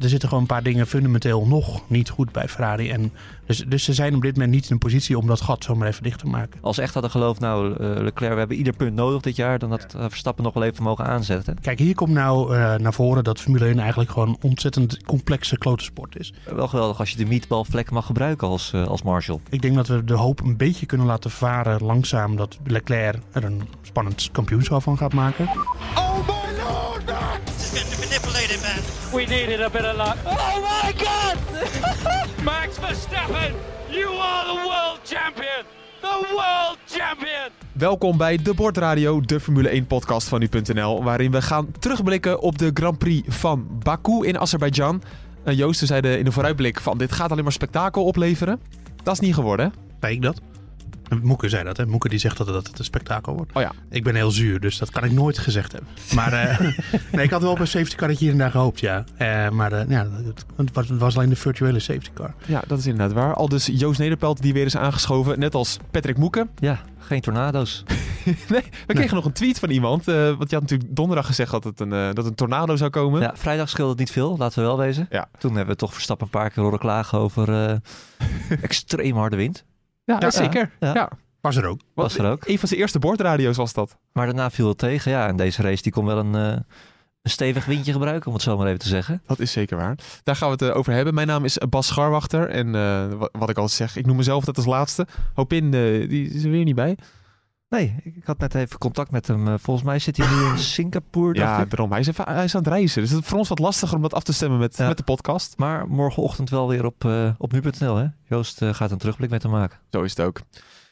Er zitten gewoon een paar dingen fundamenteel nog niet goed bij Ferrari. En dus, dus ze zijn op dit moment niet in een positie om dat gat zomaar even dicht te maken. Als ze echt hadden geloofd, nou uh, Leclerc, we hebben ieder punt nodig dit jaar, dan had uh, Verstappen nog wel even mogen aanzetten. Kijk, hier komt nou uh, naar voren dat Formule 1 eigenlijk gewoon een ontzettend complexe klote sport is. Wel geweldig als je de meatballvlek mag gebruiken als, als Marshall. Ik denk dat we de hoop een beetje kunnen laten varen langzaam dat Leclerc er een spannend kampioenschap van gaat maken. Oh We needed a bit of luck. Oh my god! Max Verstappen, you are the world champion! The world champion! Welkom bij De Bordradio, de Formule 1 podcast van nu.nl, waarin we gaan terugblikken op de Grand Prix van Baku in Azerbeidzjan. Joosten zei in de vooruitblik van dit gaat alleen maar spektakel opleveren. Dat is niet geworden. Zei ik dat? Moeke zei dat, hè? Moeke die zegt dat het een spektakel wordt. Oh ja. Ik ben heel zuur, dus dat kan ik nooit gezegd hebben. Maar uh, nee, ik had wel op een safety car hier en daar gehoopt, ja. Uh, maar uh, ja, het was, het was, alleen de virtuele safety car. Ja, dat is inderdaad waar. Al dus Joost Nederpelt die weer is aangeschoven, net als Patrick Moeke. Ja, geen tornado's. nee, we kregen nee. nog een tweet van iemand. want je had natuurlijk donderdag gezegd dat, het een, dat een tornado zou komen. Ja, vrijdag scheelde het niet veel, laten we wel wezen. Ja. Toen hebben we toch Verstappen een paar keer horen klagen over extreem harde wind. Ja, ja zeker. ja. ja. Was er ook. Was er ook. Een van zijn eerste bordradio's was dat. Maar daarna viel het tegen. Ja, en deze race die kon wel een, uh, een stevig windje gebruiken, om het zo maar even te zeggen. Dat is zeker waar. Daar gaan we het uh, over hebben. Mijn naam is Bas Scharwachter. En uh, wat ik altijd zeg, ik noem mezelf dat als laatste. Hopin, die is er weer niet bij. Nee, ik had net even contact met hem. Volgens mij zit hij nu in Singapore. Ja, daarom. Hij is, even, hij is aan het reizen. Dus het is voor ons wat lastiger om dat af te stemmen met, ja. met de podcast. Maar morgenochtend wel weer op, uh, op nu.nl. Hè? Joost uh, gaat een terugblik met hem maken. Zo is het ook.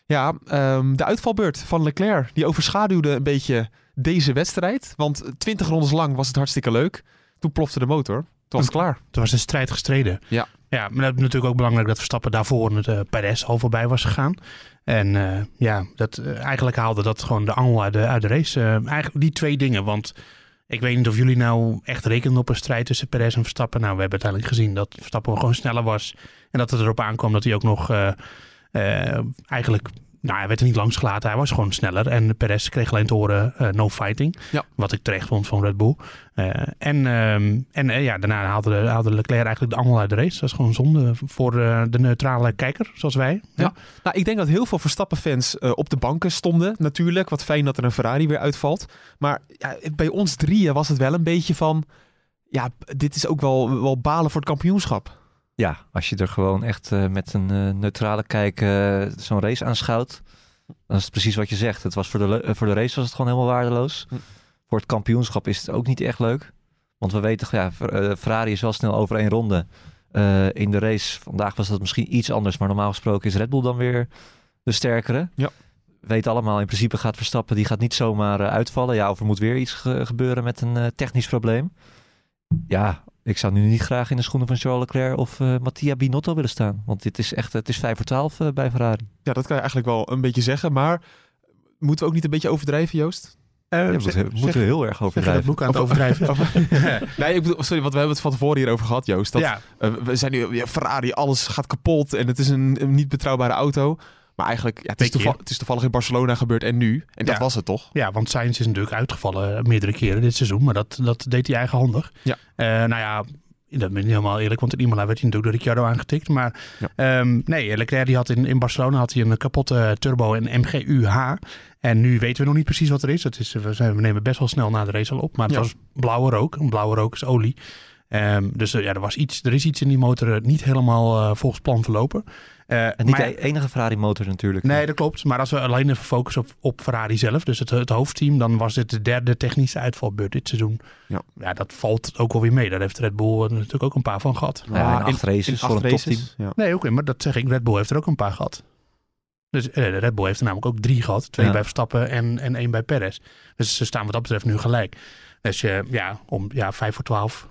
Ja, um, de uitvalbeurt van Leclerc. Die overschaduwde een beetje deze wedstrijd. Want 20 rondes lang was het hartstikke leuk. Toen plofte de motor. Toen was het klaar. Toen was de strijd gestreden. Ja. Ja, maar dat is natuurlijk ook belangrijk dat Verstappen daarvoor het uh, Perez al voorbij was gegaan. En uh, ja, dat, uh, eigenlijk haalde dat gewoon de angel uit de, uit de race. eigenlijk die twee dingen, want ik weet niet of jullie nou echt rekenen op een strijd tussen Perez en Verstappen. Nou, we hebben uiteindelijk gezien dat Verstappen gewoon sneller was. En dat het erop aankwam dat hij ook nog eigenlijk nou, hij werd er niet langs gelaten. Hij was gewoon sneller. En Perez kreeg alleen te horen uh, no fighting. Ja. Wat ik terecht vond van Red Bull. Uh, en um, en uh, ja, daarna haalde, haalde Leclerc eigenlijk de angel uit de race. Dat is gewoon zonde voor de neutrale kijker, zoals wij. Ja. ja. Nou, ik denk dat heel veel Verstappen-fans op de banken stonden. Natuurlijk, wat fijn dat er een Ferrari weer uitvalt. Maar ja, bij ons drieën was het wel een beetje van... Ja, dit is ook wel, wel balen voor het kampioenschap. Ja, als je er gewoon echt uh, met een uh, neutrale kijk uh, zo'n race aanschouwt, dan is het precies wat je zegt. Het was voor, de, voor de race was het gewoon helemaal waardeloos. Hm. Voor het kampioenschap is het ook niet echt leuk. Want we weten, ja, Ferrari is wel snel over één ronde. in de race vandaag was dat misschien iets anders, maar normaal gesproken is Red Bull dan weer de sterkere. Ja. Weet allemaal, in principe gaat Verstappen, die gaat niet zomaar uitvallen. Ja, of er moet weer iets ge gebeuren met een technisch probleem. Ja, ik zou nu niet graag in de schoenen van Charles Leclerc of uh, Mattia Binotto willen staan. Want dit is echt, het is 5 voor 12 uh, bij Ferrari. Ja, dat kan je eigenlijk wel een beetje zeggen. Maar moeten we ook niet een beetje overdrijven, Joost? Uh, ja, we moeten, we heel erg overdrijven. Boek aan het overdrijven. nee, ik bedoel, sorry, want we hebben het van tevoren hierover gehad, Joost. Dat, ja. uh, we zijn nu, ja, Ferrari, alles gaat kapot en het is een, een niet betrouwbare auto. Maar eigenlijk, ja, het, is toeval, het, is toevallig in Barcelona gebeurd en nu. En dat ja. was het toch? Ja, want Sainz is natuurlijk uitgevallen meerdere keren dit seizoen. Maar dat, dat deed hij eigenhandig. Ja. Uh, nou ja, dat ben ik niet helemaal eerlijk, want in Imola werd hij natuurlijk door Ricciardo aangetikt. Maar ja. um, nee, Leclerc die had in, in Barcelona had hij een kapotte turbo en MGU-H. En nu weten we nog niet precies wat er is. Dat is we, zijn, we nemen best wel snel na de race al op. Maar het ja. was blauwe rook. Een blauwe rook is olie. Um, dus uh, ja, er, was iets, er is iets in die motor niet helemaal uh, volgens plan verlopen. Uh, en niet maar, de enige Ferrari motor natuurlijk. Nee, dat klopt. Maar als we alleen even focussen op, op Ferrari zelf, dus het, het, hoofdteam, dan was dit de derde technische uitvalbeurt dit seizoen. Ja. ja, dat valt ook wel weer mee. Daar heeft Red Bull natuurlijk ook een paar van gehad. Ja, ja in acht races in voor acht een topteam. Ja. Nee, oké, okay, maar dat zeg ik. Red Bull heeft er ook een paar gehad. Dus uh, de Red Bull heeft er namelijk ook drie gehad. Twee ja. bij Verstappen en, en één bij Perez. Dus ze staan wat dat betreft nu gelijk. Dus uh, ja, om ja, vijf voor twaalf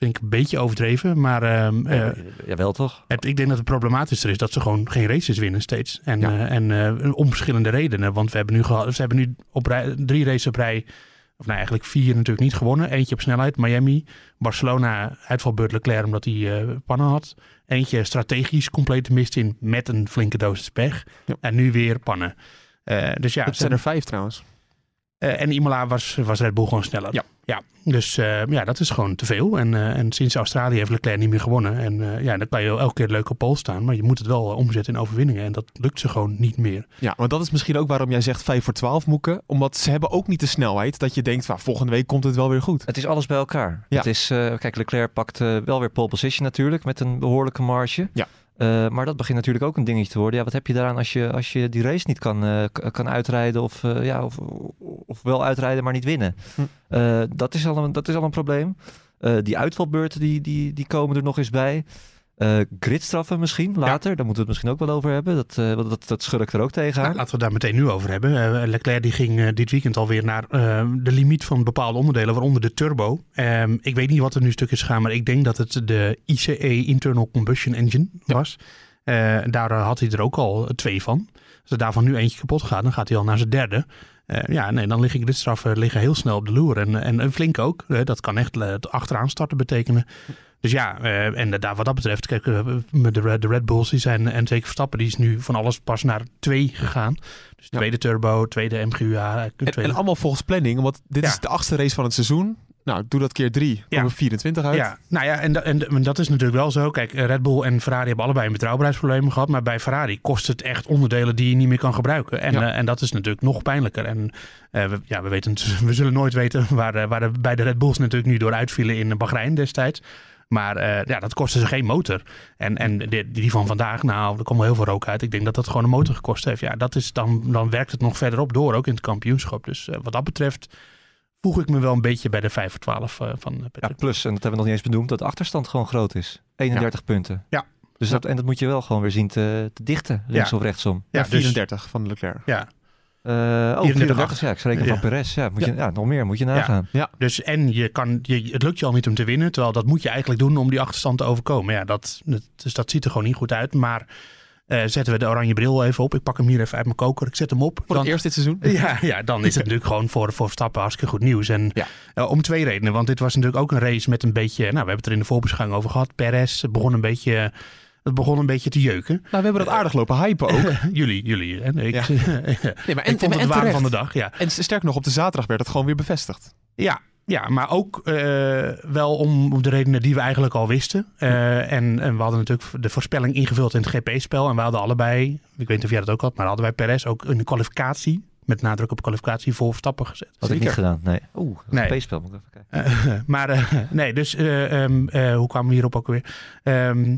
vind ik een beetje overdreven. Maar ehm, eh, Jawel toch? het, ik denk dat het problematischer is dat ze gewoon geen races winnen steeds. En, Ja. eh, en eh, om verschillende redenen. Want we hebben nu, gehad, ze hebben nu op rij, drie races op rij, of nou eigenlijk vier natuurlijk niet gewonnen. Eentje op snelheid, Miami. Barcelona, uitvalbeurt Leclerc omdat hij eh, pannen had. Eentje strategisch compleet mist in met een flinke dosis pech. Ja. En nu weer pannen. Eh, dus ja, Het zijn er vijf trouwens. Eh, en Imola was, was Red Bull gewoon sneller. Ja. ja. Dus eh, ja, dat is gewoon te veel. En, eh, en sinds Australië heeft Leclerc niet meer gewonnen. En eh, ja, dan kan je elke keer leuk op pol staan. Maar je moet het wel omzetten in overwinningen. En dat lukt ze gewoon niet meer. Ja, maar dat is misschien ook waarom jij zegt 5 voor 12 moeken. Omdat ze hebben ook niet de snelheid dat je denkt, "Nou, volgende week komt het wel weer goed. Het is alles bij elkaar. Ja. Het is, eh, kijk, Leclerc pakt eh, wel weer pole position natuurlijk met een behoorlijke marge. Ja. Eh, maar dat begint natuurlijk ook een dingetje te worden. Ja, wat heb je daaraan als je, als je die race niet kan, eh, kan uitrijden of, eh, ja, of, of wel uitrijden, maar niet winnen? Hm. Dat, is al een, dat is al een probleem. Die uitvalbeurten die, die, die komen er nog eens bij. Eh gridstraffen misschien later, daar moeten we het misschien ook wel over hebben. Dat, want dat, dat schurkt er ook tegenaan. Nou, laten we daar meteen nu over hebben. Eh, Leclerc die ging dit weekend alweer naar de limiet van bepaalde onderdelen. Waaronder de turbo. Ehm, ik weet niet wat er nu stuk is gegaan. Maar ik denk dat het de ICE Internal Combustion Engine was. Daar had hij er ook al twee van. Als er daarvan nu eentje kapot gaat, dan gaat hij al naar zijn derde. Ja, nee, dan liggen gridstraffen liggen heel snel op de loer. En, en, en flink ook. Dat kan echt het achteraan starten betekenen. Dus ja, eh, en daar, wat dat betreft, kijk, eh, met de, Red- de Red Bulls die zijn, en zeker Verstappen, die is nu van alles pas naar twee gegaan. Dus Ja. tweede turbo, tweede MGUA. eh, En, tweede- en allemaal volgens planning, want dit Ja. is de achtste race van het seizoen. Nou, doe dat keer drie, Ja. komen 24 uit. Ja, nou ja, en, da- en, en dat is natuurlijk wel zo. Kijk, Red Bull en Ferrari hebben allebei een betrouwbaarheidsprobleem gehad. Maar bij Ferrari kost het echt onderdelen die je niet meer kan gebruiken. En, Ja. eh, en dat is natuurlijk nog pijnlijker. En eh, we, ja, we, weten, we zullen nooit weten waar, eh, waar de, bij de Red Bulls natuurlijk nu door uitvielen in Bahrein destijds. Maar eh, ja, dat kostte ze geen motor. En, en die, die van vandaag, nou, er komt wel heel veel rook uit. Ik denk dat dat gewoon een motor gekost heeft. Ja, dat is dan, dan werkt het nog verderop door, ook in het kampioenschap. Dus eh, wat dat betreft voeg ik me wel een beetje bij de 5 voor 12 eh, van eh, Ja, Patrick. plus, en dat hebben we nog niet eens benoemd, dat de achterstand gewoon groot is. 31 punten. Ja. Dus dat, en dat moet je wel gewoon weer zien te, te dichten, links Ja. of rechtsom. Ja, Ja, dus- 34 van Leclerc. Ja, Eh oh, 34, 34, ja, ik schreef Ja. van Perez. Ja, moet Je, ja, nog meer moet je nagaan. Dus en je kan, je, het lukt je al niet om te winnen. Terwijl dat moet je eigenlijk doen om die achterstand te overkomen. Ja, dat, dat- dus dat ziet er gewoon niet goed uit. Maar eh, zetten we de oranje bril even op. Ik pak hem hier even uit mijn koker. Ik zet hem op. Voor Dan, het eerst dit seizoen. ja, ja, dan is het natuurlijk gewoon voor, voor Verstappen hartstikke goed nieuws. En Ja. eh, om twee redenen. Want dit was natuurlijk ook een race met een beetje... Nou, we hebben het er in de voorbeschouwing over gehad. Perez begon een beetje... Het begon een beetje te jeuken. Nou, we hebben dat aardig lopen hypen ook. jullie, jullie. Hè? Ik, Ja. Nee, maar vond het de waan van de dag, ja. En sterker nog, op de zaterdag werd het gewoon weer bevestigd. Ja, ja maar ook eh, wel om, de redenen die we eigenlijk al wisten. Eh, en, en we hadden natuurlijk de voorspelling ingevuld in het GP-spel. En we hadden allebei, ik weet niet of jij dat ook had, maar hadden wij Perez ook de kwalificatie, met nadruk op kwalificatie, voor Verstappen gezet. Had ik niet gedaan, nee. Oeh, Nee. een spel moet ik even kijken. Eh, maar eh, nee, dus eh, ehm, eh, hoe kwamen we hierop ook weer? Ehm,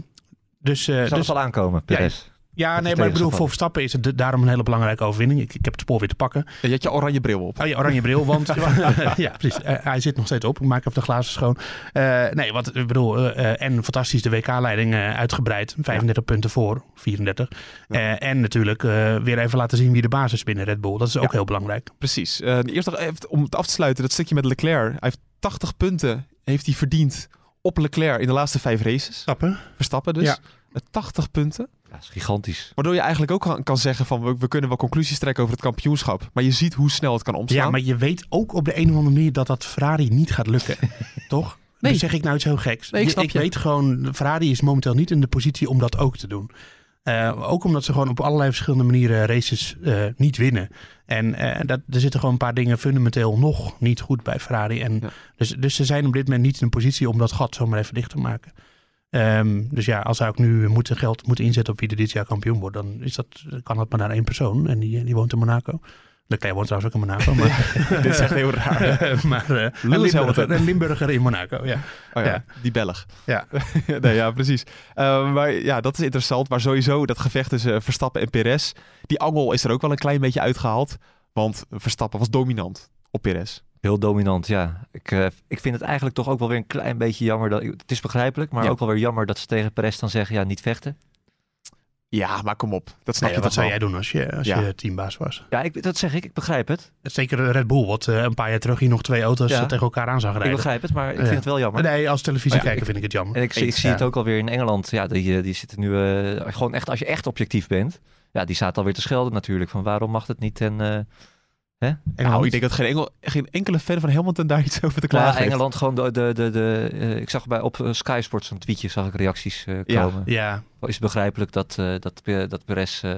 dus, eh, Zal dus het wel aankomen, Perez. ja, nee, maar ik bedoel, voor Verstappen is het de- daarom een hele belangrijke overwinning. Ik, ik heb het spoor weer te pakken. Ja, je had je oranje bril op. Oh ja, oranje bril, want ja, precies. Eh, hij zit nog steeds op. Ik maak even de glazen schoon. Eh, nee, wat ik bedoel, en fantastisch de WK-leiding eh, uitgebreid. 35 punten voor, 34. Ja. Eh, en natuurlijk eh, weer even laten zien wie de basis is binnen Red Bull. Dat is ook Ja. heel belangrijk. Precies. Eh, eerst nog even om het af te sluiten, dat stukje met Leclerc. Hij heeft 80 punten heeft hij verdiend op Leclerc in de laatste vijf races. Stappen? Verstappen dus. Ja. Eh, 80 punten. Ja, dat is gigantisch. Waardoor je eigenlijk ook kan, zeggen van we, we kunnen wel conclusies trekken over het kampioenschap. Maar je ziet hoe snel het kan omslaan. Ja, maar je weet ook op de een of andere manier dat dat Ferrari niet gaat lukken. Toch? Nee. Dan zeg ik nou iets heel geks. Nee, ik Je- snap ik je. weet gewoon, Ferrari is momenteel niet in de positie om dat ook te doen. Eh, ook omdat ze gewoon op allerlei verschillende manieren races eh, niet winnen. En eh, dat, er zitten gewoon een paar dingen fundamenteel nog niet goed bij Ferrari. En Ja. dus, dus ze zijn op dit moment niet in een positie om dat gat zomaar even dicht te maken. Ehm, dus ja, als zij ook nu moeten geld moeten inzetten op wie er dit jaar kampioen wordt, dan is dat, kan dat maar naar één persoon. En die, die woont in Monaco. Leclerc woont trouwens ook in Monaco. Maar, Dit is echt heel raar. maar eh, een, Lewis Limburger, Hamilton. een Limburger in Monaco, ja. Oh ja, Ja. die Belg. Ja. nee, ja, precies. Eh, maar ja, dat is interessant. Maar sowieso dat gevecht tussen Verstappen en Perez. Die angel is er ook wel een klein beetje uitgehaald. Want Verstappen was dominant op Perez. Heel dominant, ja. Ik, eh, ik vind het eigenlijk toch ook wel weer een klein beetje jammer. Dat, het is begrijpelijk, maar Ja. ook wel weer jammer dat ze tegen Perez dan zeggen, ja, niet vechten. Ja, maar kom op. Dat snap Nee, je wat zou wel. jij doen als je, als Ja. je teambaas was? Ja, ik, dat zeg ik. Ik begrijp het. Zeker Red Bull, wat eh, een paar jaar terug hier nog twee auto's Ja. eh, tegen elkaar aan zag Ik rijden. begrijp het, maar ik Ja. vind het wel jammer. Nee, als televisiekijker ja, vind ik het jammer. En ik, zie- ik zie het ook alweer in Engeland. Ja, die, eh, die zitten nu eh, gewoon echt, als je echt objectief bent. Ja, die staat alweer te schelden natuurlijk. Van waarom mag het niet? En, eh, Nou, ik denk dat geen, Engel, geen enkele fan van Hamilton daar iets over te nou, klagen heeft. Engeland gewoon de, de, de, de eh, ik zag bij op eh, Sky Sports een tweetje, zag ik reacties eh, Ja. komen. Ja, Is het begrijpelijk dat, eh dat, dat Perez eh,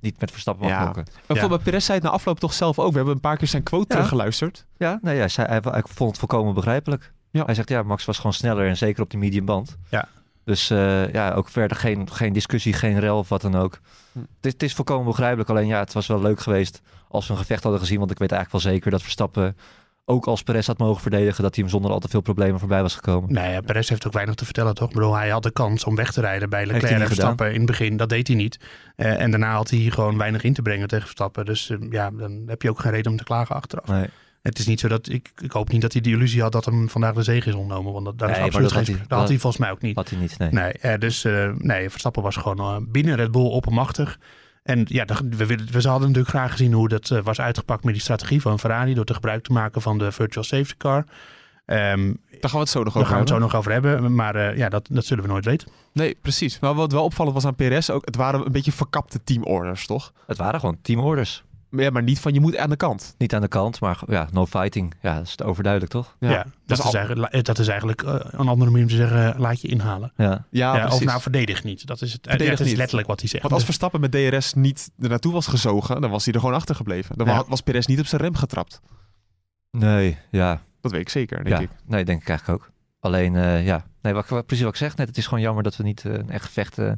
niet met Verstappen mag Ja. knokken? Maar Ja. Perez zei het na afloop toch zelf ook. We hebben een paar keer zijn quote Ja. teruggeluisterd. Ja, nee, ja, zij, hij, hij vond het volkomen begrijpelijk. Ja. Hij zegt ja, Max was gewoon sneller en zeker op die medium band. Ja. Dus eh, ja, ook verder geen, geen discussie, geen rel of wat dan ook. Hm. Het, is, het is volkomen begrijpelijk. Alleen ja, het was wel leuk geweest als we een gevecht hadden gezien. Want ik weet eigenlijk wel zeker dat Verstappen ook als Perez had mogen verdedigen... dat hij hem zonder al te veel problemen voorbij was gekomen. nee, ja, Perez heeft ook weinig te vertellen, toch? Ik bedoel, hij had de kans om weg te rijden bij Leclerc en gedaan. Verstappen in het begin. Dat deed hij niet. Eh, en daarna had hij gewoon weinig in te brengen tegen Verstappen. Dus eh, ja, dan heb je ook geen reden om te klagen achteraf. Nee. Het is niet zo dat, ik, ik hoop niet dat hij de illusie had dat hem vandaag de zege is ontnomen. Want dat, daar is Nee, maar absoluut dat geen had hij- dat had hij volgens mij ook niet. Had hij niet, nee. Nee, eh, dus nee, Verstappen was gewoon binnen Red Bull oppermachtig. En ja, we, willen- we hadden natuurlijk graag gezien hoe dat eh, was uitgepakt met die strategie van Ferrari. Door te gebruik te maken van de virtual safety car. Ehm, Daar gaan we het zo nog daar over gaan we het zo hebben. nog over hebben. Maar eh, ja, dat, dat zullen we nooit weten. Nee, precies. Maar wat wel opvallend was aan Perez ook, het waren een beetje verkapte teamorders, toch? Het waren gewoon teamorders. Ja, maar niet van je moet aan de kant. Niet aan de kant, maar ja, no fighting. Ja, dat is overduidelijk, toch? Ja, dat, dat is al- eigenlijk, dat is eigenlijk eh, een andere manier om te zeggen, laat je inhalen. Ja. Ja, Ja, precies. of nou verdedig niet. Dat is, het, Verdedig ja, dat is letterlijk wat hij zegt. Want als Verstappen met DRS niet er naartoe was gezogen, dan was hij er gewoon achter gebleven. Dan Ja. wa- was Perez niet op zijn rem getrapt. Nee, ja. Dat weet ik zeker, denk ja. ik. Nee, denk ik eigenlijk ook. Alleen, eh, ja. Nee, wat, wat- precies wat ik zeg net. Het is gewoon jammer dat we niet eh, een echt gevecht eh,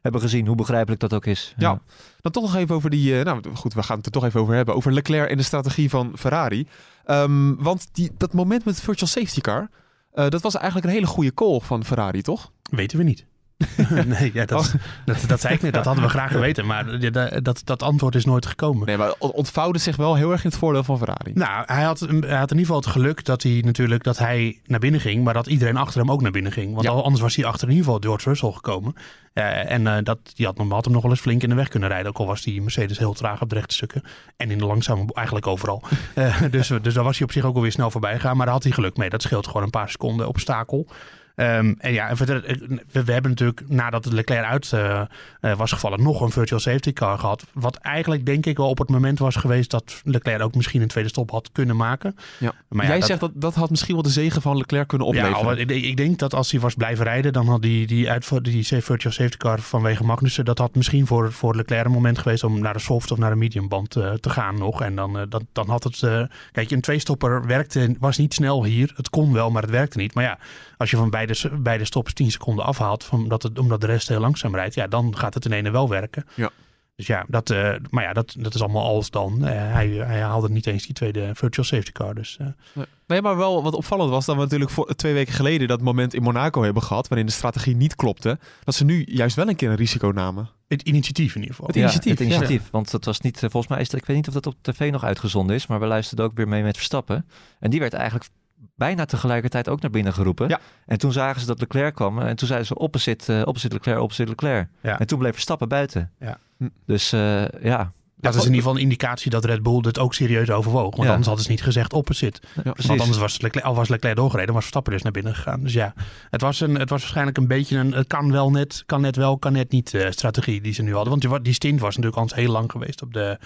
hebben gezien. Hoe begrijpelijk dat ook is. Ja. Dan toch nog even over die... eh, nou goed, we gaan het er toch even over hebben. Over Leclerc en de strategie van Ferrari. Ehm, want die, dat moment met virtual safety car... eh, dat was eigenlijk een hele goede call van Ferrari, toch? Weten we niet. nee, ja, dat, dat, dat zei ik net. Dat hadden we graag geweten. Maar dat, dat antwoord is nooit gekomen. Nee, maar het ontvouwde zich wel heel erg in het voordeel van Ferrari. Nou, hij had, hij had in ieder geval het geluk dat hij natuurlijk dat hij naar binnen ging, maar dat iedereen achter hem ook naar binnen ging. Want Ja. anders was hij achter in ieder geval George Russell gekomen. Eh, en eh, dat, die had, had hem nog wel eens flink in de weg kunnen rijden. Ook al was die Mercedes heel traag op de rechte stukken. En in de langzame, eigenlijk overal. Eh, dus, dus daar was hij op zich ook alweer snel voorbij gegaan. Maar daar had hij geluk mee. Dat scheelt gewoon een paar seconden obstakel. Ehm, en ja, eh, we, we hebben natuurlijk nadat Leclerc uit eh, eh, was gevallen nog een virtual safety car gehad. Wat eigenlijk denk ik wel op het moment was geweest dat Leclerc ook misschien een tweede stop had kunnen maken. Ja. Maar ja, Jij dat- zegt dat dat had misschien wel de zegen van Leclerc kunnen ja, opleveren. al- ik, ik denk dat als hij was blijven rijden, dan had die, die, die virtual safety car vanwege Magnussen, dat had misschien voor, voor Leclerc een moment geweest om naar de soft of naar de medium band te gaan nog. En dan, dan, dan had het, kijk, een tweestopper werkte, was niet snel hier. Het kon wel, maar het werkte niet. Maar ja, als je van beide, s- beide stops 10 seconden afhaalt, van, omdat, het, omdat de rest heel langzaam rijdt, ja, dan gaat het in ene wel werken. Ja. Dus ja, dat, eh, maar ja, dat, dat is allemaal als dan. Eh, hij, hij haalde niet eens die tweede virtual safety car. Dus eh, Nee. Maar wel wat opvallend was dat we natuurlijk voor, twee weken geleden dat moment in Monaco hebben gehad, waarin de strategie niet klopte, dat ze nu juist wel een keer een risico namen. het initiatief in ieder geval. Het Ja, initiatief, Het ja. initiatief. Want dat was niet, volgens mij is het, ik weet niet of dat op tv nog uitgezonden is, maar we luisterden ook weer mee met Verstappen. En die werd eigenlijk bijna tegelijkertijd ook naar binnen geroepen. Ja. En toen zagen ze dat Leclerc kwam en toen zeiden ze opposite, eh, opposite Leclerc, opposite Leclerc. Ja. En toen bleef Verstappen buiten. Ja. Hm. Dus eh, ja, Dat is in ieder geval een indicatie dat Red Bull dit ook serieus overwoog. Want Ja. anders hadden ze niet gezegd opposite. Ja. Want anders was Leclerc, al was Leclerc doorgereden, was Verstappen dus naar binnen gegaan. Dus ja, het was, een, het was waarschijnlijk een beetje een het kan wel net, kan net wel, kan net niet eh, strategie die ze nu hadden. Want die, die stint was natuurlijk al heel lang geweest op de,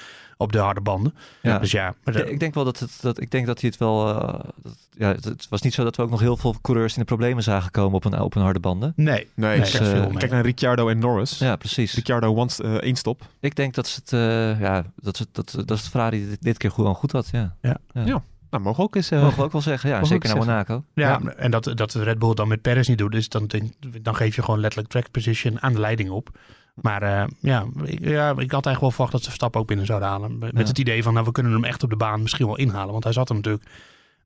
op de harde banden. Ja. Dus ja, maar ik denk wel dat het, dat, ik denk dat hij het wel, eh, dat, ja, het, het was niet zo dat we ook nog heel veel coureurs in de problemen zagen komen op een, op een harde banden. nee, Nee, nee, kijk, kijk, veel mee. kijk naar Ricciardo en Norris. Ja, precies. Ricciardo wants eh, één stop. Ik denk dat ze het, eh, ja, dat, ze, dat, dat het Ferrari dit, dit keer gewoon goed had. Ja. Ja. Ja. Nou, mogen we ook eens... eh, Mogen we ook wel zeggen. Ja, zeker naar zeggen. Monaco. Ja, en dat, dat Red Bull dan met Perez niet doet, dus dan, denk- dan geef je gewoon letterlijk track position aan de leiding op. Maar eh, ja, ik, ja, ik had eigenlijk wel verwacht dat ze Verstappen ook binnen zouden halen. Met Ja. het idee van, nou, we kunnen hem echt op de baan misschien wel inhalen. Want hij zat er natuurlijk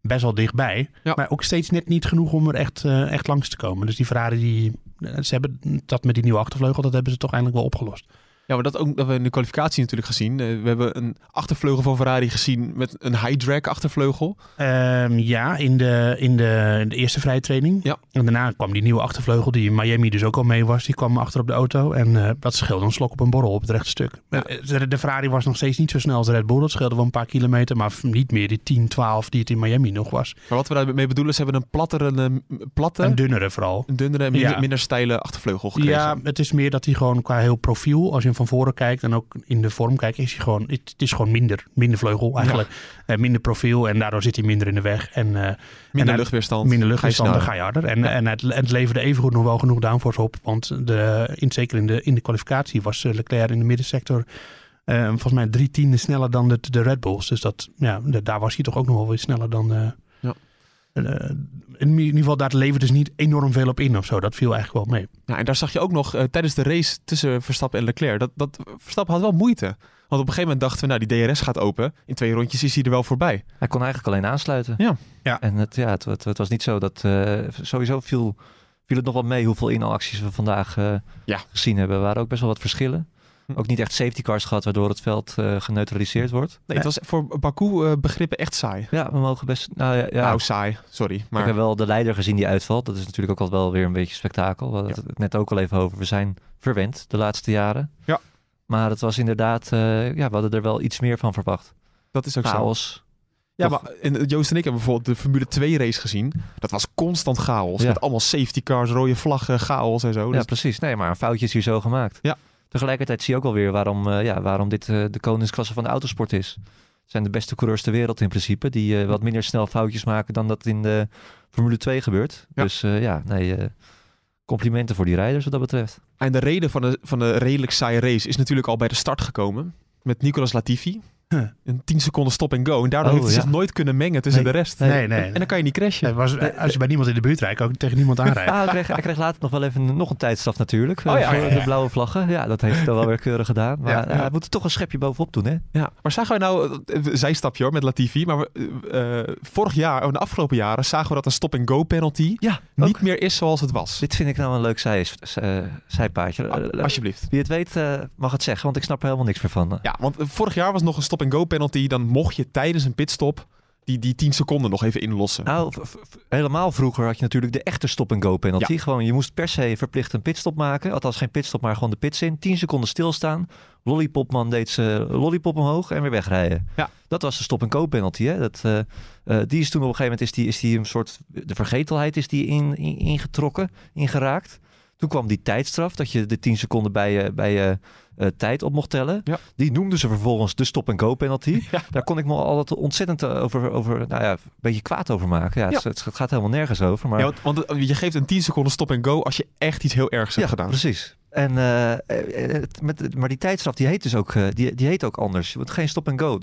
best wel dichtbij. Ja. Maar ook steeds net niet genoeg om er echt, eh, echt langs te komen. Dus die Ferrari, die, eh, ze hebben dat met die nieuwe achtervleugel, dat hebben ze toch eindelijk wel opgelost. Ja, maar dat ook dat we in de kwalificatie natuurlijk gezien. Eh, we hebben een achtervleugel van Ferrari gezien met een high drag achtervleugel. Ehm, ja, in de, in, de, in de eerste vrije training. Ja. En daarna kwam die nieuwe achtervleugel, die in Miami dus ook al mee was. Die kwam achter op de auto. En eh, dat scheelde een slok op een borrel op het rechte stuk. Ja. Eh, De, de Ferrari was nog steeds niet zo snel als de Red Bull. Dat scheelde wel een paar kilometer, maar niet meer die 10, 12 die het in Miami nog was. Maar wat we daarmee bedoelen, ze hebben een plattere, een platte, En dunnere vooral. een dunnere en minder, Ja. minder steile achtervleugel gekregen. Ja, het is meer dat hij gewoon qua heel profiel, als je van voren kijkt en ook in de vorm kijkt, is hij gewoon, het, is gewoon minder, minder vleugel eigenlijk. Eh, minder profiel en daardoor zit hij minder in de weg. En, eh, minder en luchtweerstand. Minder luchtweerstand, dan Ga je harder. En, Ja. en het, het leverde evengoed nog wel genoeg downforce op. Want de, in, zeker in de, in de kwalificatie was eh, Leclerc in de middensector volgens mij drie tienden sneller dan de, de Red Bulls. Dus dat, ja, de- daar was hij toch ook nog wel weer sneller dan... eh, in ieder geval, daar leverde dus niet enorm veel op in of zo. Dat viel eigenlijk wel mee. Ja, en daar zag je ook nog eh, tijdens de race tussen Verstappen en Leclerc. Dat, dat Verstappen had wel moeite. Want op een gegeven moment dachten we, nou, die DRS gaat open. In twee rondjes is hij er wel voorbij. Hij kon eigenlijk alleen aansluiten. Ja. Ja. En het, ja, het, het, het was niet zo dat... eh, sowieso viel, viel het nog wel mee hoeveel inhaalacties we vandaag eh, Ja. gezien hebben. Er waren ook best wel wat verschillen. Hm. Ook niet echt safety cars gehad, waardoor het veld eh, geneutraliseerd wordt. Nee, het was voor Baku eh, begrippen echt saai. Ja, we mogen best... Nou ja, ja. Nou, saai. Sorry. Ik Maar heb wel de leider gezien die uitvalt. Dat is natuurlijk ook altijd wel weer een beetje spektakel. We hadden het net ook al even over. We zijn verwend de laatste jaren. Ja. Maar het was inderdaad... eh, ja, we hadden er wel iets meer van verwacht. dat is ook zo. Chaos. Ja, Toch? maar en Joost en ik hebben bijvoorbeeld de Formule 2 race gezien. Dat was constant chaos. Ja. Met allemaal safety cars, rode vlaggen, chaos en zo. Ja, Dus- precies. Nee, maar een foutje is hier zo gemaakt. Ja. Tegelijkertijd zie je ook wel weer waarom, eh, ja, waarom dit eh, de koningsklasse van de autosport is. Het zijn de beste coureurs ter wereld in principe. Die eh, wat minder snel foutjes maken dan dat in de Formule 2 gebeurt. Ja. Dus ja, nee, complimenten voor die rijders wat dat betreft. En de reden van de, van de redelijk saaie race is natuurlijk al bij de start gekomen. Met Nicolas Latifi. Huh. Een 10 seconden stop en go. En daardoor Oh, heeft hij ja. zich nooit kunnen mengen tussen Nee. de rest. Nee, nee. En dan kan je niet crashen. Het was, als je bij niemand in de buurt rijdt, ook tegen niemand aanrijden. Ah, hij, kreeg, hij kreeg later nog wel even nog een tijdstraf natuurlijk. Oh ja, eh, voor ja, ja. de blauwe vlaggen. Ja, dat heeft hij dan wel weer keurig gedaan. Maar Ja, ja, ja. hij moet er toch een schepje bovenop doen, hè? Ja, maar zagen wij nou, eh, zijstapje hoor, met Latifi, maar we, eh, vorig jaar, of de afgelopen jaren, zagen we dat een stop-and-go penalty Ja, niet meer is zoals het was. Dit vind ik nou een leuk zij, eh, zijpaadje. Ah, Eh, alsjeblieft. Wie het weet eh, mag het zeggen, want ik snap er helemaal niks meer van. Ja, want eh, vorig jaar was nog een stop-and-go penalty, dan mocht je tijdens een pitstop die, die 10 seconden nog even inlossen. Nou, helemaal vroeger had je natuurlijk de echte stop-and-go penalty. Gewoon, je moest per se verplicht een pitstop maken. Althans, geen pitstop, maar gewoon de pits in. 10 seconden stilstaan. Lollipopman deed ze lollipop omhoog en weer wegrijden. Ja. Dat was de stop-and-go penalty. Hè? Dat, eh, eh, die is toen op een gegeven moment is die, is die een soort... De vergetelheid is die in, in- ingetrokken, ingeraakt. Toen kwam die tijdstraf, dat je de 10 seconden bij je, bij je eh, tijd op mocht tellen. Ja. Die noemden ze vervolgens de stop-and-go penalty. Ja. Daar kon ik me altijd ontzettend eh, over, over nou ja, een beetje kwaad over maken. Ja, het, gaat helemaal nergens over. Maar Ja, want, want het- je geeft een 10 seconden stop-and-go als je echt iets heel ergs hebt gedaan. precies. En, eh, eh, het- met, maar die tijdstraf die heet dus ook, eh, die, die heet ook anders. Je wordt geen stop-and-go.